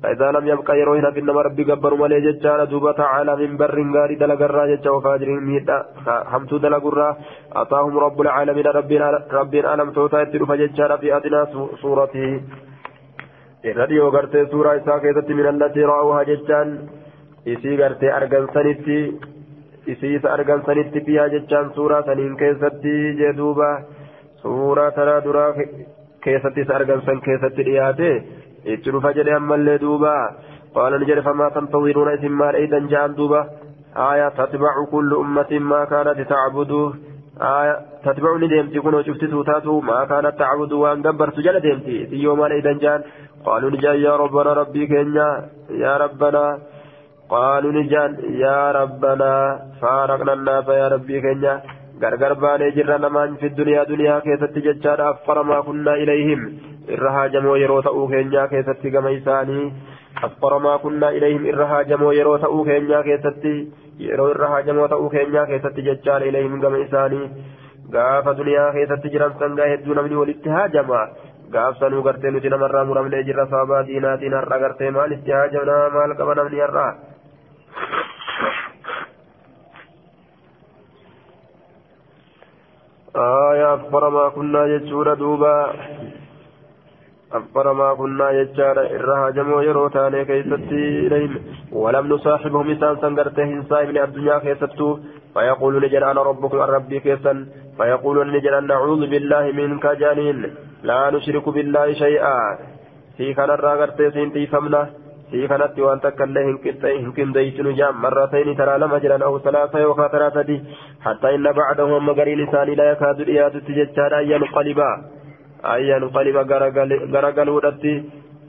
فإذا لم يبقى يروينا في النمر ربي قبر ملي ججال دوبا تعالى من بر غاري دلقرا ججا وفاجر ميتا حمتو دلقرا أعطاهم رب العالمين ربنا ربنا ألم توتا في أدنى صورته gartee suuraa isaa keessatti min allatti ra'uuha jechaan isii gartee argansanitti isii isa argansanitti fiyaa jechaan suuraa saniin keessatti jee duuba suuraa tanaa duraa keessatti isa argansan keessatti dhiyaate itti dhufa jedhe ammallee duuba qaala ni jedhe famaa tantawiruuna isin maal eeydan ja'an duuba آية تتبع كل أمة ما كانت تعبد آية تتبع ندمتي كنو شفت توتاتو ما كانت تعبد وان قبرت جل دمتي في يوم الإيدان جان قالوا نجان يا ربنا ربي كينيا يا ربنا قالوا نجان يا ربنا فارقنا الناس يا ربي كينيا غرغر باني جرى نمان في الدنيا دنيا كيست ججار أفقر ما كنا إليهم إرها جمو يرو تأو كينيا كيست كما إساني أفقر ما كنا إليهم إرها جمو يرو تأو كينيا كيست يرو إرها جمو تأو كينيا كيست ججار إليهم كما إساني غاف دنيا كيست جرى سنغا هدو نمني والاتهاجما gaafsanuu gartee nuti namarraa muramnee jirra sababaa diinaatiin har'a gartee maal itti haajamnaa maal qaba namni har'aa آية أكبر ما كنا يجور دوبا أكبر ما كنا يجار إرها جمو يروتاني كيستي إليهم ولم نصاحبهم إنسان سنقرته إنسان من الدنيا كيستو. فيقول نجل أنا ربكم ربي كيسا فيقول نجل أن نعوذ بالله منك جانين لا نشرك بالله شيئا. في كان الراغرتي سنتي فمنا في كانت وان تكله هنكم ديسن جام. مرتين ترى لما جران أو ثلاثة يوكا ثلاثة حتى إن بعدهم مغري لسان لا يكاد إياد تججار أن ينقلبا. غرقل ودتي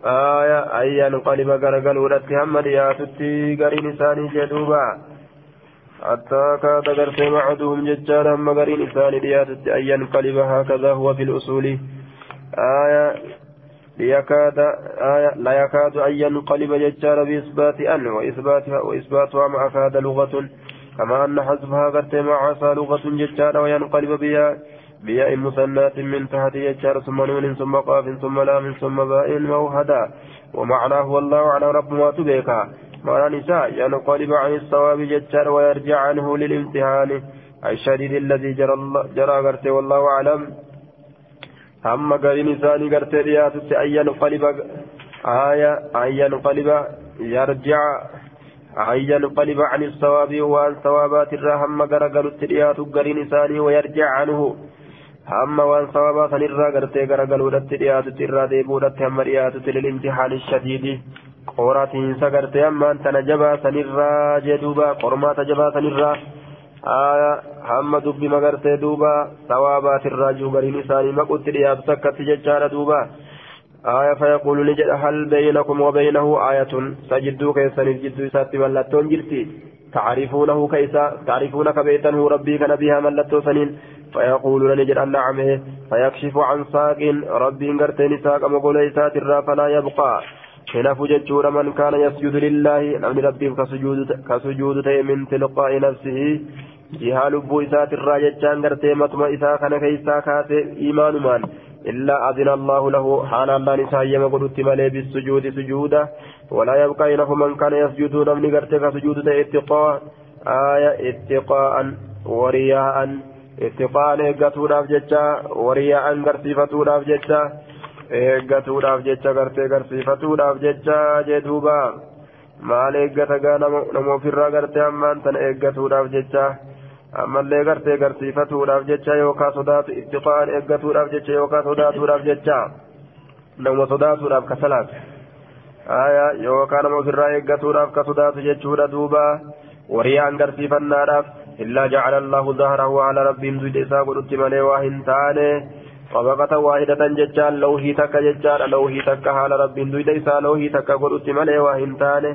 آية أن ينقلب غرقل ودتي هم إياد تججار لسان جدوبا حتى كاد غرتي معدهم ججار هم مغري لسان إياد أن ينقلب هكذا هو في الأصول آية ليكاد آية لا يكاد أن ينقلب ججار بإثبات أن وإثباتها وإثباتها مع كاد لغة كما أن حذفها قد مع عصا لغة ججار وينقلب بها بياء مثنات من تحت ججار ثم نون ثم قاف ثم لام ثم باء موهدا. ومعناه والله على رب ما تبيكا معنى نساء ينقلب عن الصواب ججار ويرجع عنه للامتحان. الشديد الذي جرى, جرى والله أعلم. hamma gariin isaanii gartee dhiyaatutti ayyan qaliba آية أن قلب يرجع. أن قلب عن الصواب وعن الرحم غرغل التريات غرين إساني ويرجع عنه. هم وان صوابات نرى غرتي غرغل التريات ترى ديبودت هم ريات للامتحان الشديد قوراتين سغرتي أما أنت نجبا سنرى جدوبا قرمات جبا سنرى آية هم دب مغرت دوبا ثوابات الراجو غرين إساني مقود رياض سكت ججار دوبا آية فيقول نجد هل بينكم وبينه آية سجدوا كيسان الجد سات ملتون جرتي تعرفونه كيسا تعرفونك بيتنه ربي كان بها ملتو سنين فيقولون نجد أن نعمه فيكشف عن ساق ربي غرتين ساق مقوليسات الرا فلا يبقى هنا فججور من كان يسجد لله نمن ربي كسجود كسجود من تلقاء نفسه jihaa lubbuu isaatirraa jechaan gartee matuma isaa kana keeysaa kaase iimaanumaan illaa adina allaahu lahu haala allaan isaa hayyama godhutti malee bisujuudi sujuuda walaa yabqaa inafu man kana yasjuduu namni gartee ka sujuudu ta'e ittiqaa aaya ittiqaa'an wariyaa'an ittiqaa'an eeggatuudhaaf jecha wariyaa'an garsiifatuudhaaf jecha eeggatuudhaaf jecha gartee garsiifatuudhaaf jecha jee duuba maal eeggata gaa nama ofirraa gartee ammaan tana eeggatuudhaaf jecha ammallee gartee garsiifatuudhaaf jecha yookaan sodaatu ittiqaan eeggatuudhaaf jecha yookaan sodaatuudhaaf jecha nama sodaatuudhaaf ka salaatu yookaan nama ofirraa eeggatuudhaaf ka sodaatu jechuudha duuba wariyaan garsiifannaadhaaf jacala allahu zahrahu ala rabbiin duyda isaa godhutti malee waa hin taane طبقة واحدة ججال لوهي تك ججال لوهي تك حال رب دويد إسا لوهي تك قدوت ملي وهن تاني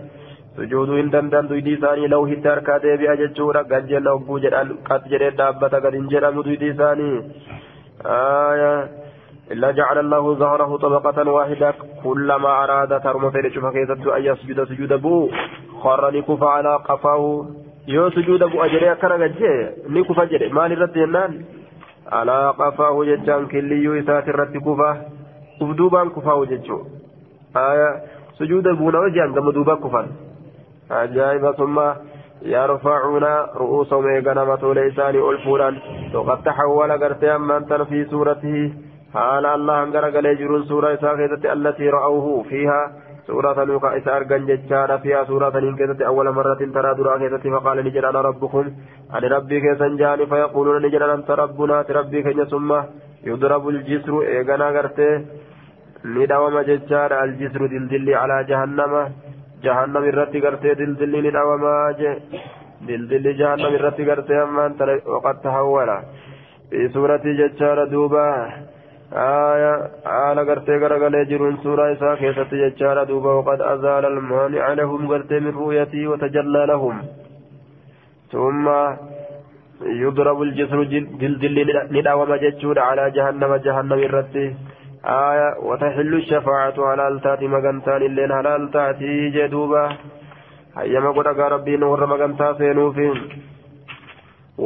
sujuuduu hin dandan duydii isaanii lawhitti harkaa deebi'a jechuudha gad jenna hogguu jedhan qas jedhee dhaabbata gad hin jedhamu duydii isaanii إلا جعل الله ظهره طبقة واحدة كلما أراد ترم في شوف كيست أن يسجد سجود بو خر لكف على قفاه yoo sujuuda bu'a jedhee akkana gajjee ni kufa jedhe maal irratti jennaan alaa qafaahu jechaan killiyyuu isaati irratti kufa uf duubaan kufaahu jechuu sujuuda buuna hojjaan gama duuba kufan ajaa'iba summaa يرفعون رؤوسهم إيقنا متولى إساني ألفورا وقد تحول قرتي أمان في سورته حال الله أنقر قال يجرون سورة إساقيتة التي رأوه فيها سورة نوكا إسا أرقن ججارة فيها سورة نينكتة أول مرة ترى درا كيتة فقال نجر أنا ربكم أنا ربي كيسن جاني فيقولون نجر أنت ربنا تربي كي ثم يضرب الجسر إيقنا قرتي ندوم ججارة الجسر دلدل على جهنم جهنم irratti gartee dildilli ni dhawamaa je dildilli jahannam irratti gartee ammaan tana waqad tahawwala fi duuba haala gartee garagalee jiruun suuraa isaa keessatti jechaadha duuba waqad azaala almaani'a lahum gartee min ru'yatii watajallaa lahum ثم يضرب الجسر دلدل نداوم جتشود على جهنم جهنم الرتي آية وتحل الشفاعة على التاتي مغنتان اللين على التاتي جدوبا هيما قد ربي نور مغنتا سينوفين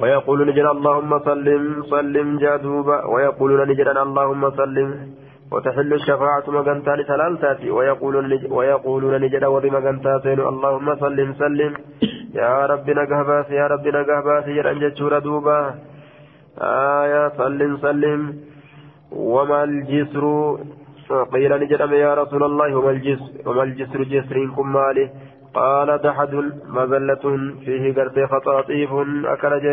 ويقول نجد اللهم سلم سلم جدوبا ويقولون نجد اللهم سلم. وتحل الشفاعة مغنتان سلالتاتي ويقولون ويقولون نجد ور مغنتا سينو اللهم سلم سلم. يا ربي نقهباس يا ربي نقهباس. يرأن جتشور دوبا آية سلم سلم. وما الجسر؟ قيل نجد يا رسول الله وما الجسر وما الجسر جسر كمالي قال دحد مزلة فيه قرت خطاطيف أكنج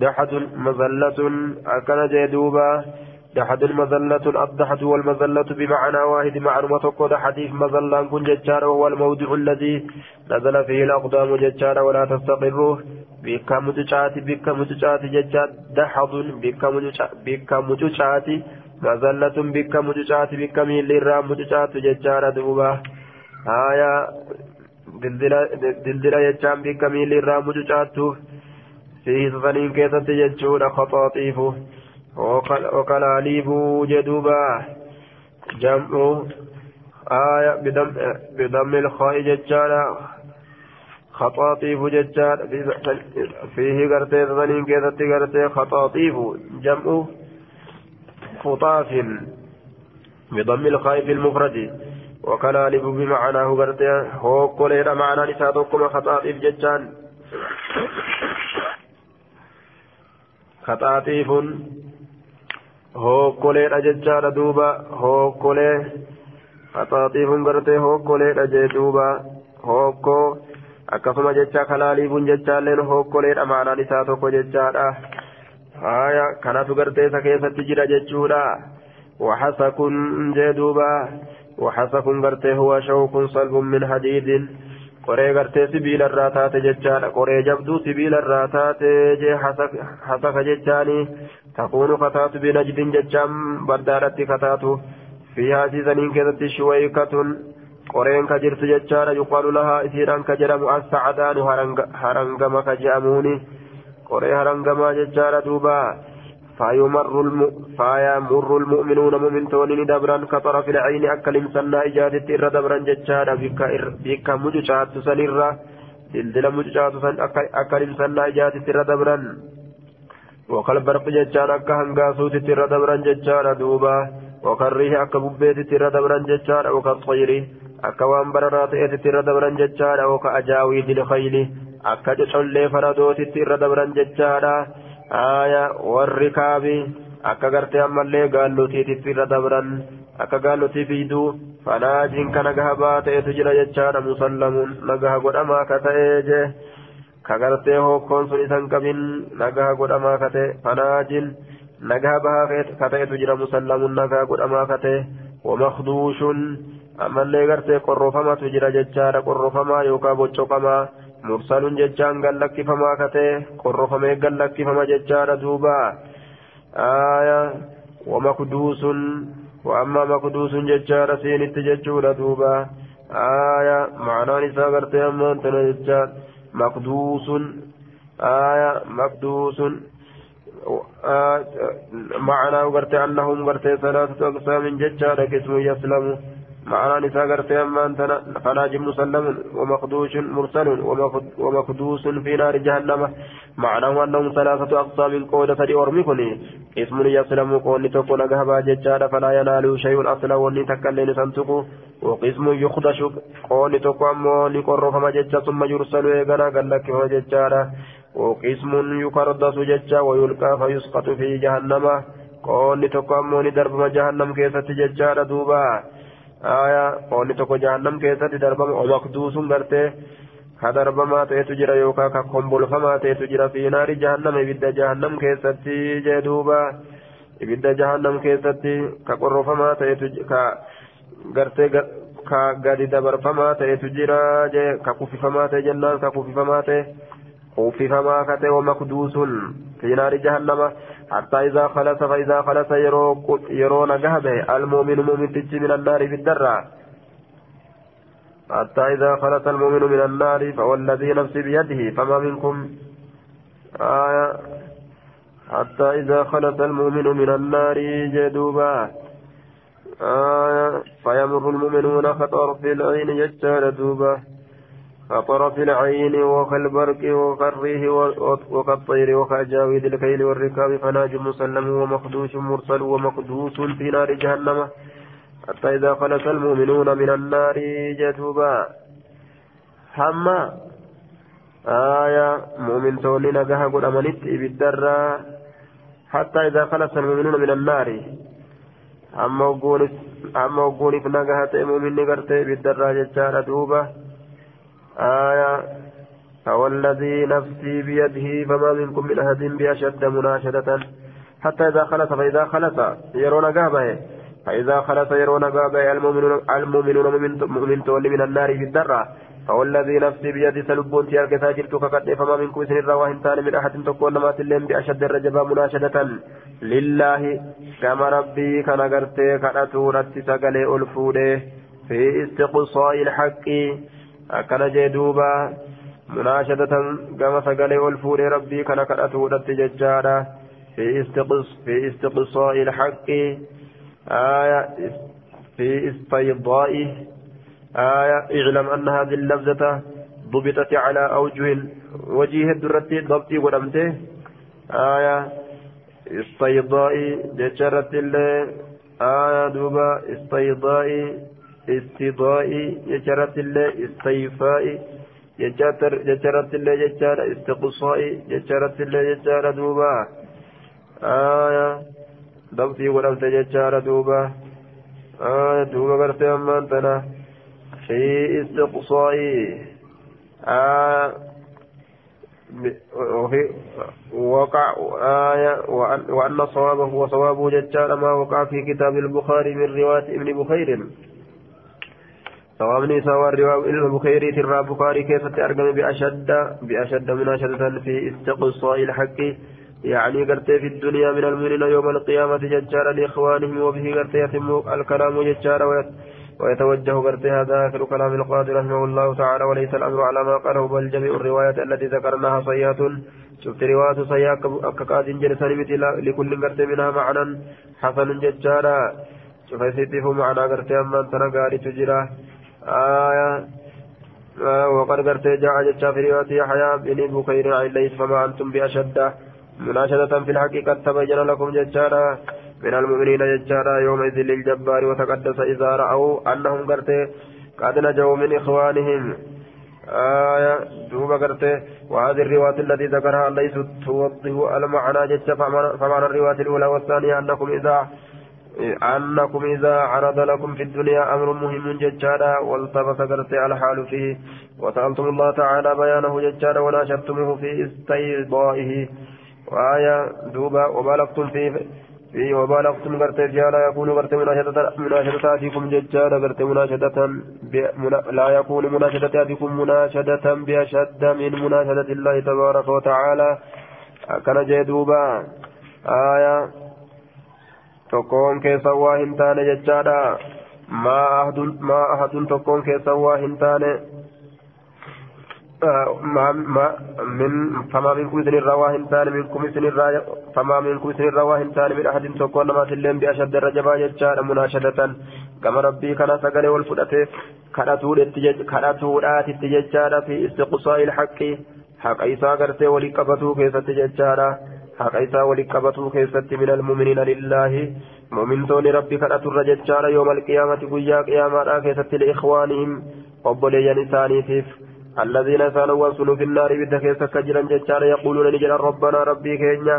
دحد مزلة أكنج دوبا دحد المزلة الدحد والمزلة بمعنى واحد معلومة قد حديث مزلة كن ججار وهو الموضع الذي نزل فيه الأقدام ججار ولا تستقر بك متشات بك متشات ججار دحد. بك متشات مزلة بك مججات بك ميل الرا مججات ججارة دوبا. آية دلدلة ججان بك ميل الرا مججات فيه سفنين كيسة ججورة خطاطيف وقلاليب جدوبا جمع آية بدم بدم الخاء ججارة خطاطيف ججار فيه قرتي سفنين كيسة قرتي خطاطيف جمع خطاف بضم الخائف المفرد وكلالب بمعناه برتي هو كوليرا معنى نساتكم خطاطيف ججان خطاطيف هو كوليرا ججان دوبا هو كولي خطاطيف برتي هو كوليرا جدوبا هو كو akkasuma jecha kalaaliibuun jechaalleen hokkoleedha ma'anaan isaa tokko jechaadha haya kanatu gartee isa keessatti jira jechuudha waxasakun jee duuba salbun min hadiidin qoree gartee sibiila irraa taate jechaadha qoree jabduu sibiila irraa taate jee hasaka jechaani takuunu kataatu binajdin jechaan baddaadhatti kataatu fiihaa siisaniin keessatti shuwaykatun qoreen ka jirtu jechaadha yuqaalu lahaa isiidhaan ka jedhamu assacadaanu harangama ka je'amuuni qoree harangamaa jechaadha duuba فيمر المؤمنون مؤمنتون دبرا كطرف العين أكل مسنا إجادت إر دبرا ججادا بك مجشات سنرا دلدل مجشات سن أكل مسنا إجادت إر دبرا وقال برق ججان أكا هنغاسوت إر دبرا ججادا دوبا. وكالريه أكا ببيت إر دبرا ججادا وكالطير أكا وانبررات إر دبرا ججادا وكأجاويد الخيل. akka cocollee faradootitti irra dabran jechaadha aya warri kaabi akka gartee ammallee gaallotiititti irra dabran akka gaallotii fiiduu fanaajiin kana gaha baata'etu jira jechaadha musallamuun nagaha godhamaa ka ta'ee je ka gartee hokkoon sun isan qabin nagaha godhamaa ka ta'e fanaajiin nagaha bahaa ka ta'etu jira musallamuun nagaha godhamaa ka ta'e wamakduushuun ammallee gartee qorrofamatu jira jechaadha qorrofamaa yookaan boccooqamaa. Boccoqamaa mursaluun jechaan gallakkifamaa katee qorrofamee gallakkifama jechaadha duuba. Aya wamakduusun وأما مقدوس ججار سينت ججور دوبا آية معنى نساء قرتي أما أنت ججار مقدوس آية مقدوس آه معنى قرتي أنهم قرتي ثلاثة أقسام ججار قسم يسلم معنى نساء قرتي أمان فناجم مسلم ومخدوش مرسل ومخدوس في نار جهنم. معناه أنهم ثلاثة أقسام قودة لأرمكني اسم يسلم قول تكون قهبا ججال فلا ينال شيء أصلا وني تكلين سنتقو وقسم يخدش قول تكون أمو لقرف مججة ثم يرسل إيقنا قال لك مججال وقسم يكردس ججا ويلقى فيسقط في جهنم. قول تكون أمو لدرب جهنم كيسة ججال دوبا. aya qolli tokko jahannam keessatti darbama omakduusun gartee ka darbamaa ta'etu jira yookaan ka kombolfamaa ta'etu jira fiinaari jahannam e ibidda jahannam keessatti jee duuba e ibidda jahannam keessatti ka qorrofamaa ta'etu ka gartee ka gadi dabarfamaa ta'etu jira jee ka kuffifamaa ta'e jennaan ka kuffifamaa ta'e. Kuffifamaa ka ta'e omakduusun fiinaari jahannama. حتى إذا خلص فإذا خلص يرون قهبه المؤمن مؤمن تجي من النار في الدرة حتى إذا خلص المؤمن من النار فوالذي نفسي بيده فما منكم آية حتى إذا خلص المؤمن من النار جدوبا آية فيمر المؤمنون خطر في العين يجتال دوبا كطرف العين وكالبرق وكالريح وكالطير وكأجاويد الكيل والركاب فناج مسلم ومخدوش مرسل ومقدوس في نار جهنم. حتى إذا خلص المؤمنون من النار جتوبا حما. آية. مؤمن تولي نجاها قد بالدرة. حتى إذا خلص المؤمنون من النار. أما وقوني فنجاها مؤمن نقرتي بالدرة جتشارة دوبا آية فوالذي نفسي بيده فما منكم من أحد بأشد مناشدة حتى إذا خلص فإذا خلص يرون قابه. فإذا خلص يرون قابه المؤمنون المؤمنون مؤمن تولي من النار في الدرة. فوالذي نفسي بيدي سلبون تيارك تاجرت كقد فما منكم سن الرواهن تاني من أحد تكون ما تلين بأشد الرجبة مناشدة. لله كما ربي كان قرتي كان رتي سقلي ألفوده في استقصاء الحق. Akkana jee duuba munaashadatan gama sagalee ol fuudhee rabbii kana kadhatuudhatti jechaadha fi istiqsaa'i ilhaqqi آية في استيضائه آية اعلم أن هذه اللفظة ضبطت على أوجه وجيه الدرة ضبطي ولمته آية استيضاء الله آية دوبا استيضاء استضائي يجرت الله استيفائي يجرت الله يجار استقصائي يجرت الله يجار دوبا. آية. ضبطي ولمت يجار دوبا. آية. دوبا قرتي أمان تنا في استقصائي آية. وقع آية. وأن صوابه وصوابه ججال ما وقع في كتاب البخاري من رواية ابن بخير. صوابني سوى الرواية البخاري ترى بخاري كيف تأرقم بأشد بأشد مناشدة في استقصاء الحق. يعني قرت في الدنيا من المؤمنين يوم القيامة ججارا لإخوانهم وبه قرت يتم الكلام ججارا ويتوجه قرت هذا آخر كلام القاضي رحمه الله تعالى. وليس الأمر على ما قاله بل جميع الروايات التي ذكرناها صيات شفت رواية صيات كقاد جلسان لكل قرت منها معنى حسن ججارا. شوف يسيته معنى قرت أما أنت نقاري تجراه آية آه وقد قرت جاء جتشا في رواية يحيى بن بكير عن ليس فما أنتم بأشد مناشدة في الحقيقة تبين لكم جتشارا من المؤمنين جتشارا يومئذ للجبار وتقدس إذا رأوا أنهم قرت قد نجوا من إخوانهم. آية دوبا قرت وهذه الرواية التي ذكرها ليست توضح المعنى جتشا فمعنى الرواية الأولى والثانية أنكم إذا أنكم إذا عرض لكم في الدنيا أمر مهم ججالا والتبس قرت الحال فيه. وسألتم الله تعالى بيانه ججالا وناشرتموه في استيضائه. وآية دوبا وبالغتم فيه في وبالغتم قرت لا يكون قرت مناشدتاتكم ججالا قرت مناشدة لا يكون مناشدتاتكم مناشدة بأشد من مناشدة الله تبارك وتعالى. كان جدوبا آية tokkoon keessa waa hin taane jechaadha. Maa ahadun tokkoon keessa waa hin taane فما منكم سن الرواهن تان منكم سن فما منكم سن الرواهن تان من أحد تكون ما تلين بأشد الرجبا يجار مناشدة كما ربي كان سقل والفدته كراتور التجج كراتورات التججار في استقصاء الحق حق إيسا قرتي ولقبته كيف التججار حق إيسا ولقبته من المؤمنين لله. مؤمنتون ربي كراتور رججار يوم القيامة قيا قيامة كيف لإخوانهم. وبليان إسانيتيف الذين كانوا وصلوا في النار بدك كجرا ججار يقولون نجل ربنا ربي كينيا.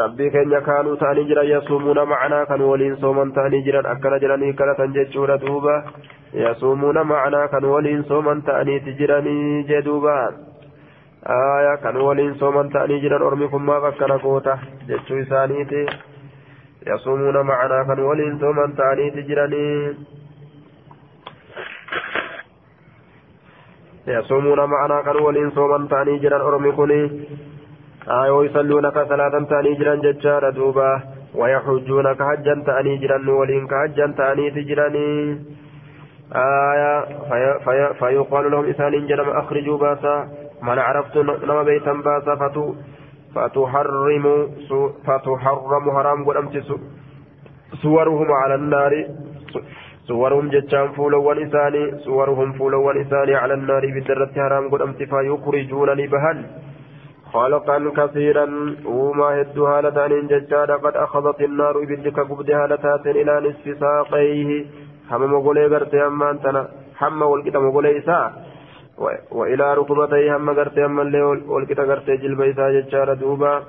ربي كينيا كانوا تاني جرا يصومون معنا. كانوا ولين صوما تاني جرا أكنا جراني كلا ججورا دوبا. يصومون معنا. كانوا ولين صوما تاني تجراني جدوبا آية كانوا ولين صوما تاني جرا أرمكم ما فكنا قوتا ججو إسانيتي يصومون معنا كانوا ولين صوما تاني تجراني يصومون معنا كانوا ولين صوما تاني جران أرمي كوني آه ويصلون كصلاة تاني جران ججار دوبا ويحجون كحجا تاني جران ولين كحجا تاني تجراني آية في في فيقال لهم إسان جرم أخرجوا باسا من عرفت نما بيتا باسا فتو فتحرم فتحرم حرام قدمت صورهم على النار. صورهم جتان فولوان إساني صورهم فولوان إساني على النار بالدرة حرام قد أمتفا يخرجونني بهن خلقا كثيرا وما هدو هالتان ججادا قد أخذت النار بدك قبد هالتات إلى نصف ساقيه. حمى مغولي غرتي أما أنتنا حمى والكتا مغولي إساء. وإلى ركبتيه هم غرتي أما اللي والكتا غرتي جلب إساء ججادا دوبا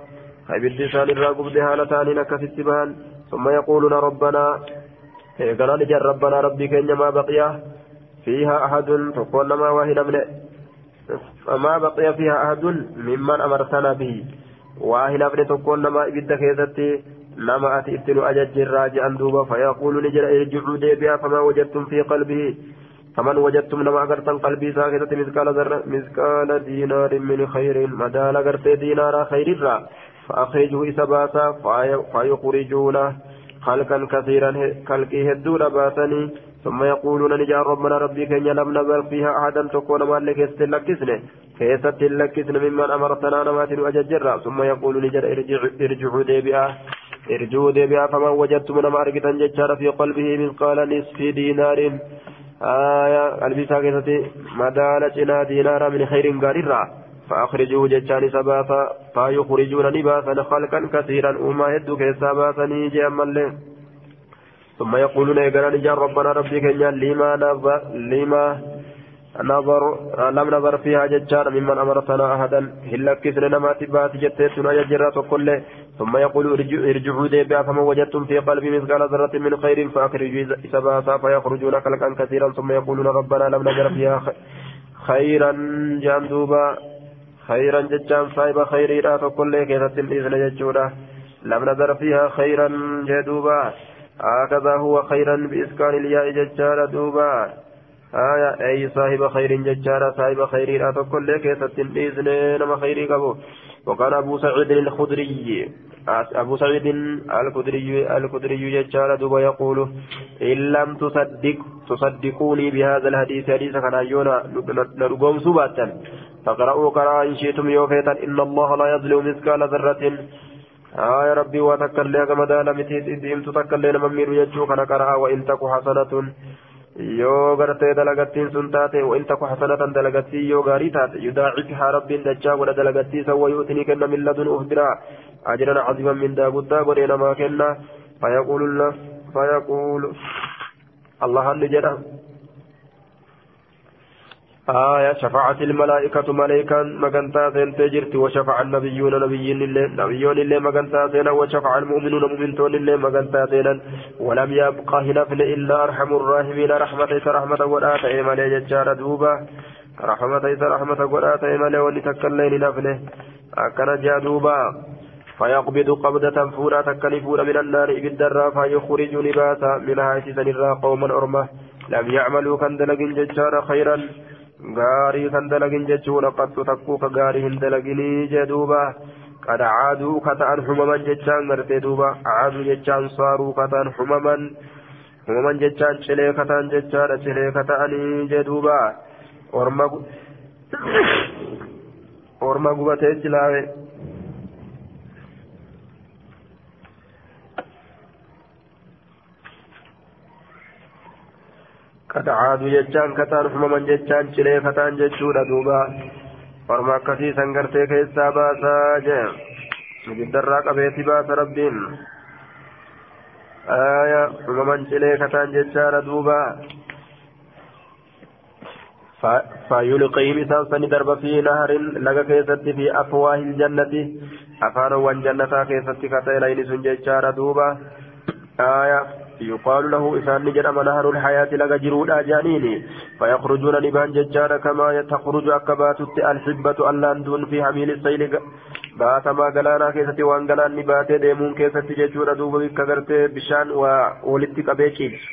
هاي سان الرا قبد هالتان نكست بهن ثم يقولون ربنا قال نجر ربنا ربي كن ما بقي فيها أحد تقول ما واحد من فما بقي فيها أحد ممن أمرتنا به واحد من تقول ما إبدا كيزتي لما أتي ابتلوا أجج راجعا دوبا فيقول نجر ارجعوا ديبها فما وجدتم في قلبه فمن وجدتم لما أقرتم قلبي ساكتة مثقال ذرة مثقال دينار من خير مدال أقرت دينار خير را. فأخرجه إسباسا فيخرجونه خلقا كثيرا خلقي هدولا باسني. ثم يقولون نجا ربنا ربي كن لم نبر فيها أحدا تكون ما لك استلكسن كيف تلكسن ممن أمرتنا نمات أججرا ثم يقول نجا ارجعوا ديبئا. ارجعوا ديبئا. فمن وجدتم من أرقتا في قلبه من قال نصف دينار. آية قلبي ساكتة مدالة دينار من خير قاررا فأخرجوا جتان سباسا فيخرجون نباسا خلقا كثيرا وما يدو كيسا باسني جاما ثم يقولون يقرأ نجان ربنا ربي كنيا لما لما نظر لم نظر فيها ججار ممن أمرتنا أحدا. هلا كسر نما تبات جتتنا يجرات كل ثم يقول ارجعوا ديبا فما وجدتم في قلبي مثقال ذرة من خير فأخرجوا سباسا فيخرجون خلقا كثيرا. ثم يقولون ربنا لم نجر فيها خيرا جاندوبا خيرا ججان صاحب خيري لا تقول لك الإذن ججودا لم نذر فيها خيرا جدوبا هكذا هو خيرا بإسكان الياء ججارة دوبا. آية أي صاحب خير ججارة صاحب خير لا تقول لك الإذن نما خيري قبو وقال أبو سعيد الخدري أبو سعيد الخدري الخدري ججارة دوبا يقول إن لم تصدق تصدقوني بهذا الحديث حديث كان يونا نرقوم سباتا فقرأوا قراء إن شئتم يوفيتا إن الله لا يظلم مثقال ذرة. آه يا ربي وتكلي كما دال متيت تكلي نممير يجو كان قراء وإن تك حسنة yoo gartee dalagattiin sun taate وإن تك حسنة dalagattii yoo gaarii taate yudaacifhaa rabbiin dachaa godha dalagattii san wayuutinii kenna min ladun biraa أجرا عظيما من داغوتا غدينا ما كنا فيقول الله فيقول الله اللي آية شفاعة الملائكة ملائكة مغنتا سين تجرت وشفع النبيون نبيين الله نبيون الله مغنتا سين وشفع المؤمنون مؤمنون الله مغنتا سين ولم يبقى هنفل إلا أرحم الراحمين. رحمة رحمة وآت إيمان يجار دوبا. رحمة رحمة وآت إيمان ولتكلين نفله أكن جادوبا فيقبض قبضة فورا تكلفون من النار بالدرا فيخرج لباسا. منها سنرا قوما أرمه. لم يعملوا كان دلق ججار خيرا. Dalaginii jee duuba qad caaduu ka ta'an humaman jechaan gartee duuba caaduu jechaan saaruu ka ta'an humaman humaman jechaan cilee ka ta'an jechaadha cilee ka ta'anii jee duuba orma orma gubatee jilaawe عادوا جتان كتان حمما جتان شلي كتان جتشودا دوبا. san gartee keessaa baasaa jee ibiddarraa qabeeti baasa rabbiin aya umaman cilee kataan jechaadha duuba فيلقيهم إسان سن درب في نهر لغا كيست في أفواه الجنة. أفان وان جنة كيست كتيل إن سنجيشار دوبا. آية يقال له إسان نجرم نهر الحياة لغا جرودا جانيني فيخرجون نبان ججار كما تخرج أكبات الحبة ألان دون في حميل السيل keessatti jechuudha duuba bikka gartee bishaan waa walitti qabee ciibsu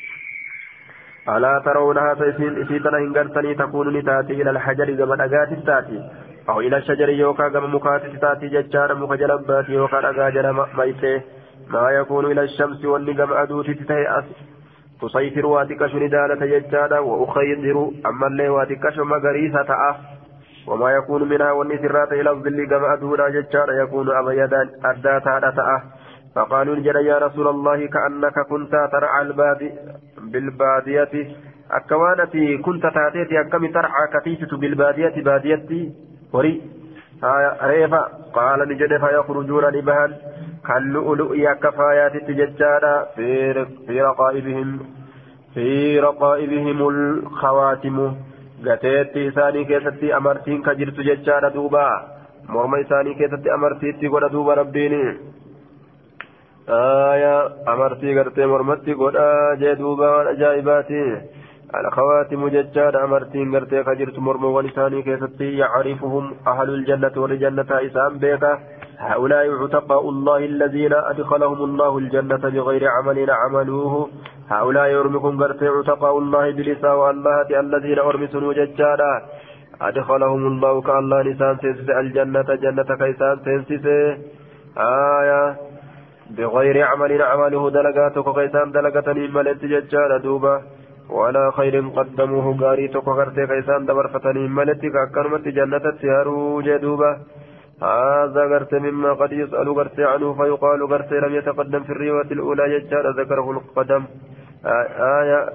alaa tarawunahaa ta isii tana hin gartanii takuunu ni taati ila alhajari gama dhagaatis taati aho ila shajari yookaa gama mukaatis taati jechaadha muka jala baati yookaa dhagaa jala mayxee gama aduutitti ta'e as tusayfir waa xiqqashu ni daalata jechaadha wa ukhaydiru ammallee waa xiqqashu magariisa ta'a وما يكون منها والنسرات إلى الظل كما أدورا ججارا يكون أبيضا أداتا أتأه فقالوا نجد يا رسول الله كأنك كنت ترعى البادي بالبادية. أكوانتي كنت تاتيتي أكم ترعى كتيسة بالبادية باديتي. وري. ريفا. قال نجد فيخرجون نبهان كاللؤلؤ كفايات تججارا في في رقائبهم في رقائبهم الخواتم gateetti isaanii keessatti amartiin ka jirtu jechaadha duuba morma isaanii keessatti amartiitti godha duuba rabbiin amartii gartee mormatti godha jee duuba waan ajaa'ibaati الخواتم ججاد أمرتين قرتي كجرت مرمو ولساني كيستي يعرفهم أهل الجنة والجنة إسام بيكا هؤلاء عتقاء الله الذين أدخلهم الله الجنة بغير عمل عملوه. هؤلاء يرمكم قرتي عتقاء الله بلسا والله الذين أرمسوا ججادا أدخلهم الله كالله لسان سيسس الجنة جنة كيسان سيسس آية. بغير عمل عمله دلقاتك كيسان دلقتني ملت ججادا دوبا. وعلى خير قدموه غاري توكو غرتي كيسان دبر فتني ملتك أكرمت جنة تيارو جدوبة هذا غرت مما قد يسأل غرتي عنه فيقال غرتي لم يتقدم في الرواية الأولى يجار ذكره القدم. آية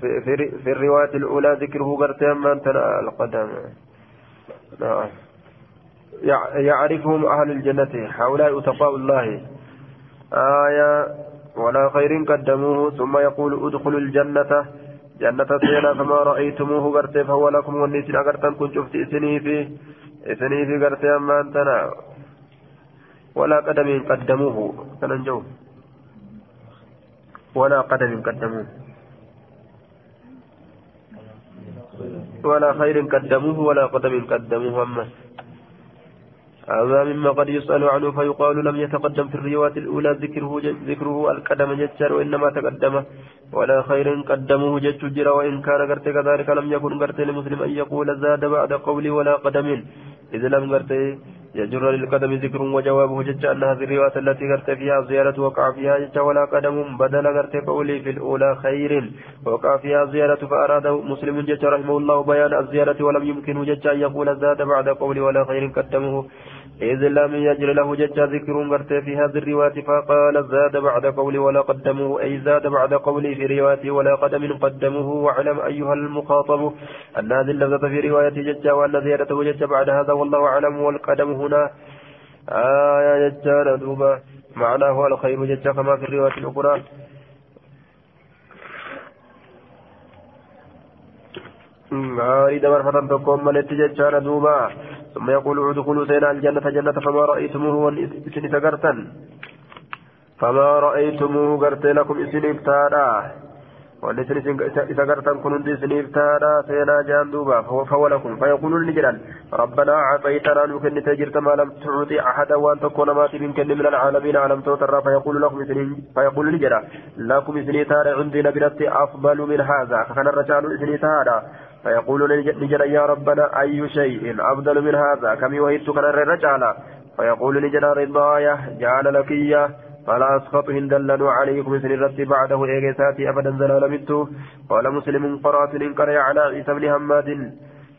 في, في, في الرواية الأولى ذكره غرتي أما أنت القدم. نعم. يعرفهم أهل الجنة هؤلاء أتقاء الله. آية ولا خير قدموه ثم يقول ادخلوا الجنة. جنة سينا فما رأيتموه غرتي فهو لكم والنسين أغرتن كن شفت إسني في إسني في غرتي أما أنتنا ولا قدم قدموه. سننجو ولا قدم قدموه. ولا خير قدموه ولا قدم قدموه. أما هذا مما قد يسأل عنه فيقال لم يتقدم في الرواية الأولى ذكره ذكره القدم جتر وإنما تقدم. ولا خير قدمه جت جرى وإن كان قرت كذلك لم يكن قرت لمسلم أن يقول زاد بعد قولي ولا قدم. إذا لم قرت يجر للقدم ذكر وجوابه جت أن هذه الرواية التي قرت فيها زيارة وقع فيها جت ولا قدم بدل قرت قولي في الأولى خير. وقع فيها زيارة فأراد مسلم جت رحمه الله بيان الزيارة ولم يمكنه جت أن يقول زاد بعد قولي ولا خير قدمه. إذ لم يجر له جج ذكر غرتي في هذه الرواية فقال زاد بعد قولي ولا قدمه أي زاد بعد قولي في رواية ولا قدم قدمه واعلم أيها المخاطب أن هذه اللفظة في رواية جج وأن زيادته جج بعد هذا والله أعلم والقدم هنا آية ججار دوبا معناه الخير جج كما في الرواية الأخرى. غاري دبر فتن تقوم ملت ججار دوبا ثم يقول ادخلوا سينا الجنة جنة فما رأيتموه وإسن تقرتن. فما رأيتموه قرت لكم إسن إبتادا. وأن إذا قرتن كنت إسن إبتادا سينا جان دوبا. فهو لكم. فيقولون لجلال ربنا أعطيتنا نكن تجرت ما لم تعطي أحدا وأن تكون ما تبين من العالمين. علم توتر فيقول لكم إسن فيقول لجلال لكم إسن تارا عندي نبرت أفضل من هذا. فكان الرجال إسن تارا فيقول نجد يا ربنا أي شيء أفضل من هذا؟ كم يوهيت كان الرجال فيقول نجد رضايا جعل لك إياه فلا أسخط هندلن عليكم سن الرد بعده إيجاساتي أبدا زلال منته قال مسلم قرات إن على عيسى بن حماد.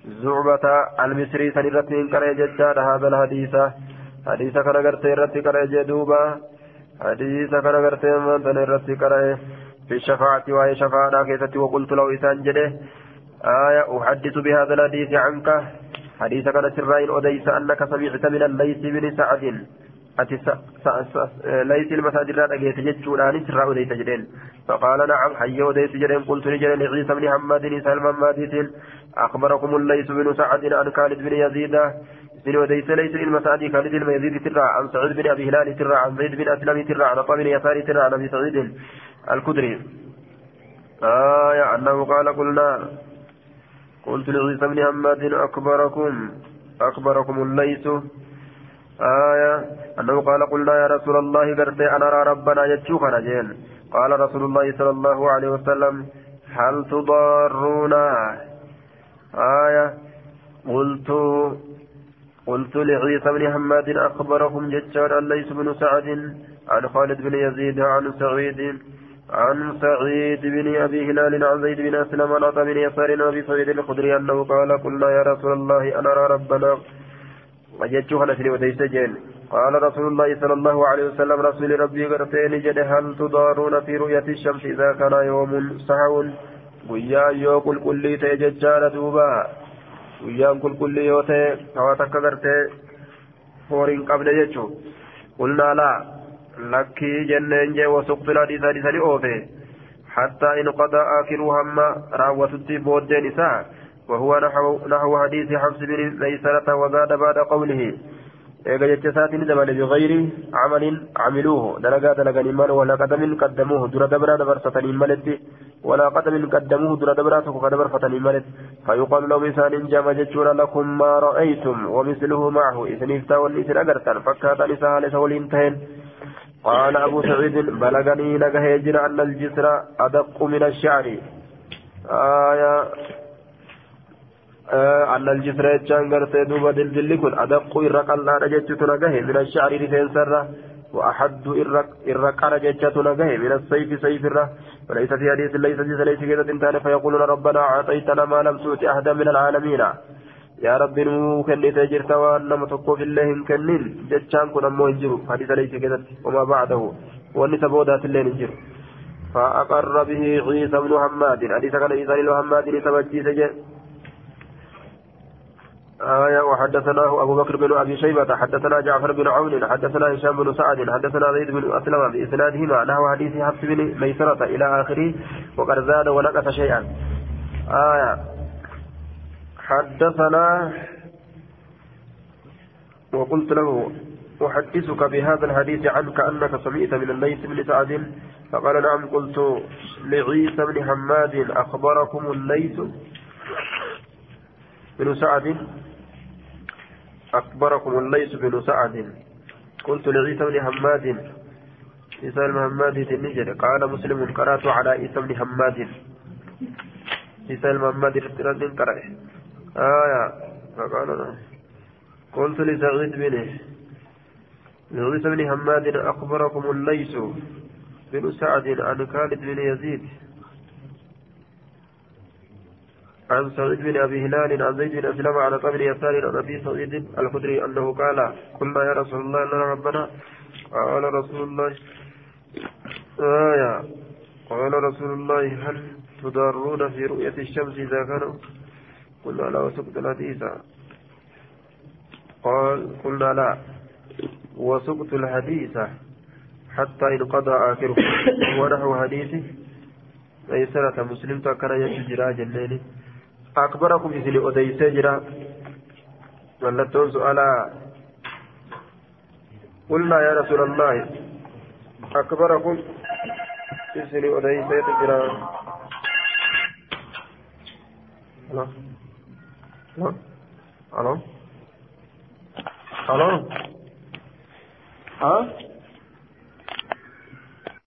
زعبة المصري سنرت من كره ججار هذا الحديث حديث كان غرتي رت كره جدوبا حديث كان غرتي من رت كره في الشفاعة وهي شفاعة كيست وقلت له إسان جده. آية أحدث بهذا الحديث عنك. حديث كان سرائن أديس أنك سمعت من الليث بن سعد. أتي ليس المساجد لا أجيت جتشوراني سرا أديس جدين. فقال نعم حي أديس جدين. قلت لجل لعيسى بن حماد سلم ماديت أخبركم الليث بن سعد عن خالد بن يزيد. بن وديس ليس المسعد خالد بن يزيد ترى عن سعيد بن أبي هلال ترى عن زيد بن أسلم ترى عن طه بن يسار ترى عن أبي سعيد الكدري. آية أنه قال قلنا قلت لعيسى بن حماد أكبركم أكبركم الليث. آية أنه قال قلنا يا رسول الله قرد أنا أرى ربنا يتشوف جين. قال رسول الله صلى الله عليه وسلم هل تضارون؟ آية قلت قلت لعيسى بن حماد أخبرهم ججار ليس بن سعد عن خالد بن يزيد عن سعيد. عن سعيد بن أبي هلال عن زيد بن أسلم عن عطاء بن يسار وأبي سعيد الخدري أنه قال قلنا يا رسول الله أنا أرى ربنا. وجدتها نسل وديس جين قال رسول الله صلى الله عليه وسلم رسول ربي قرتين جد هل تضارون في رؤية الشمس إذا كان يوم سحو؟ ويا يوكل كل تججال دوبا. ويا كل كل يوتي كواتك قرتي فورين قبل جتشو قلنا لا. Jenneen jee wasuqtu hadiisa hadiisa ni oofe حتى إن قضى آخر هم راوتت بودين إساء وهو نحو, نحو حديث حفص بن ميسرة وزاد بعد قوله eega jecha isaatiin dabale bigayri camalin camiluuhu dalagaa dalaganii mal walaa qadamin qaddamuuhu dura dabraa dabarsatanii maletti walaa qadamin qaddamuuhu dura dabraa tokko ka dabarfatanii maletti fayuqaalu lahum isaanin jama jechuudha lakum maa ra'aytum wamisluhu macahu isiniif taa wanni isin agartan fakkaataan isaa قال أبو سعيد بلغني لك هجر أن الجسر أدق من الشعر. آية. آه أن الجسر يتشان قرتي دوبا دلدل كن. أدق إرق الله رجت نجه من الشعر رفين سرة. وأحد إرق رجت نجه من السيف سيف الره وليس في حديث ليس في ليس كذا فيقولون ربنا أعطيتنا ما لم تؤت أحدا من العالمين. يا رب نمو كنت جرت وان نما تقو في الله كنين جتشان كن امو انجرو حديث ليس كذا وما بعده وان تبودات الليل انجرو فأقر به عيسى بن حماد حديث كان عيسى بن حماد لتبجي سجن آية وحدثناه أبو بكر بن أبي شيبة حدثنا جعفر بن عون حدثنا هشام بن سعد حدثنا زيد بن أسلم بإسنادهما نحو حديث حفص بن ميسرة إلى آخره وقد زاد ونقص شيئا آية حدثنا وقلت له أحدثك بهذا الحديث عنك أنك سمعت من الليث بن سعد فقال نعم قلت لعيسى بن حماد أخبركم الليث بن سعد؟ أخبركم الليث بن سعد. قلت لعيسى بن حماد. عيسى بن حماد النجر قال مسلم قرأت على عيسى بن حماد. عيسى بن حماد قرأت آية فقال قلت لسعيد بن لعيسى بن حماد أخبركم الليث بن سعد عن خالد بن يزيد. عن سعيد بن أبي هلال عن زيد بن أسلم على قبر يسار عن أبي سعيد الخدري أنه قال قلنا يا رسول الله لنا ربنا. قال رسول الله. آية. قال رسول الله هل تضارون في رؤية الشمس إذا كانوا قلنا لا وسقط الحديث. قال قلنا لا وسقط الحديث حتى انقضى آخره. ونحو حديثه. ميسرة مسلم تكر يجرى جنين أكبركم إذن أديس جرى ولتون سؤالا قلنا يا رسول الله أكبركم إذن أديس No? ¿Aló? ¿Aló? ¿Ah?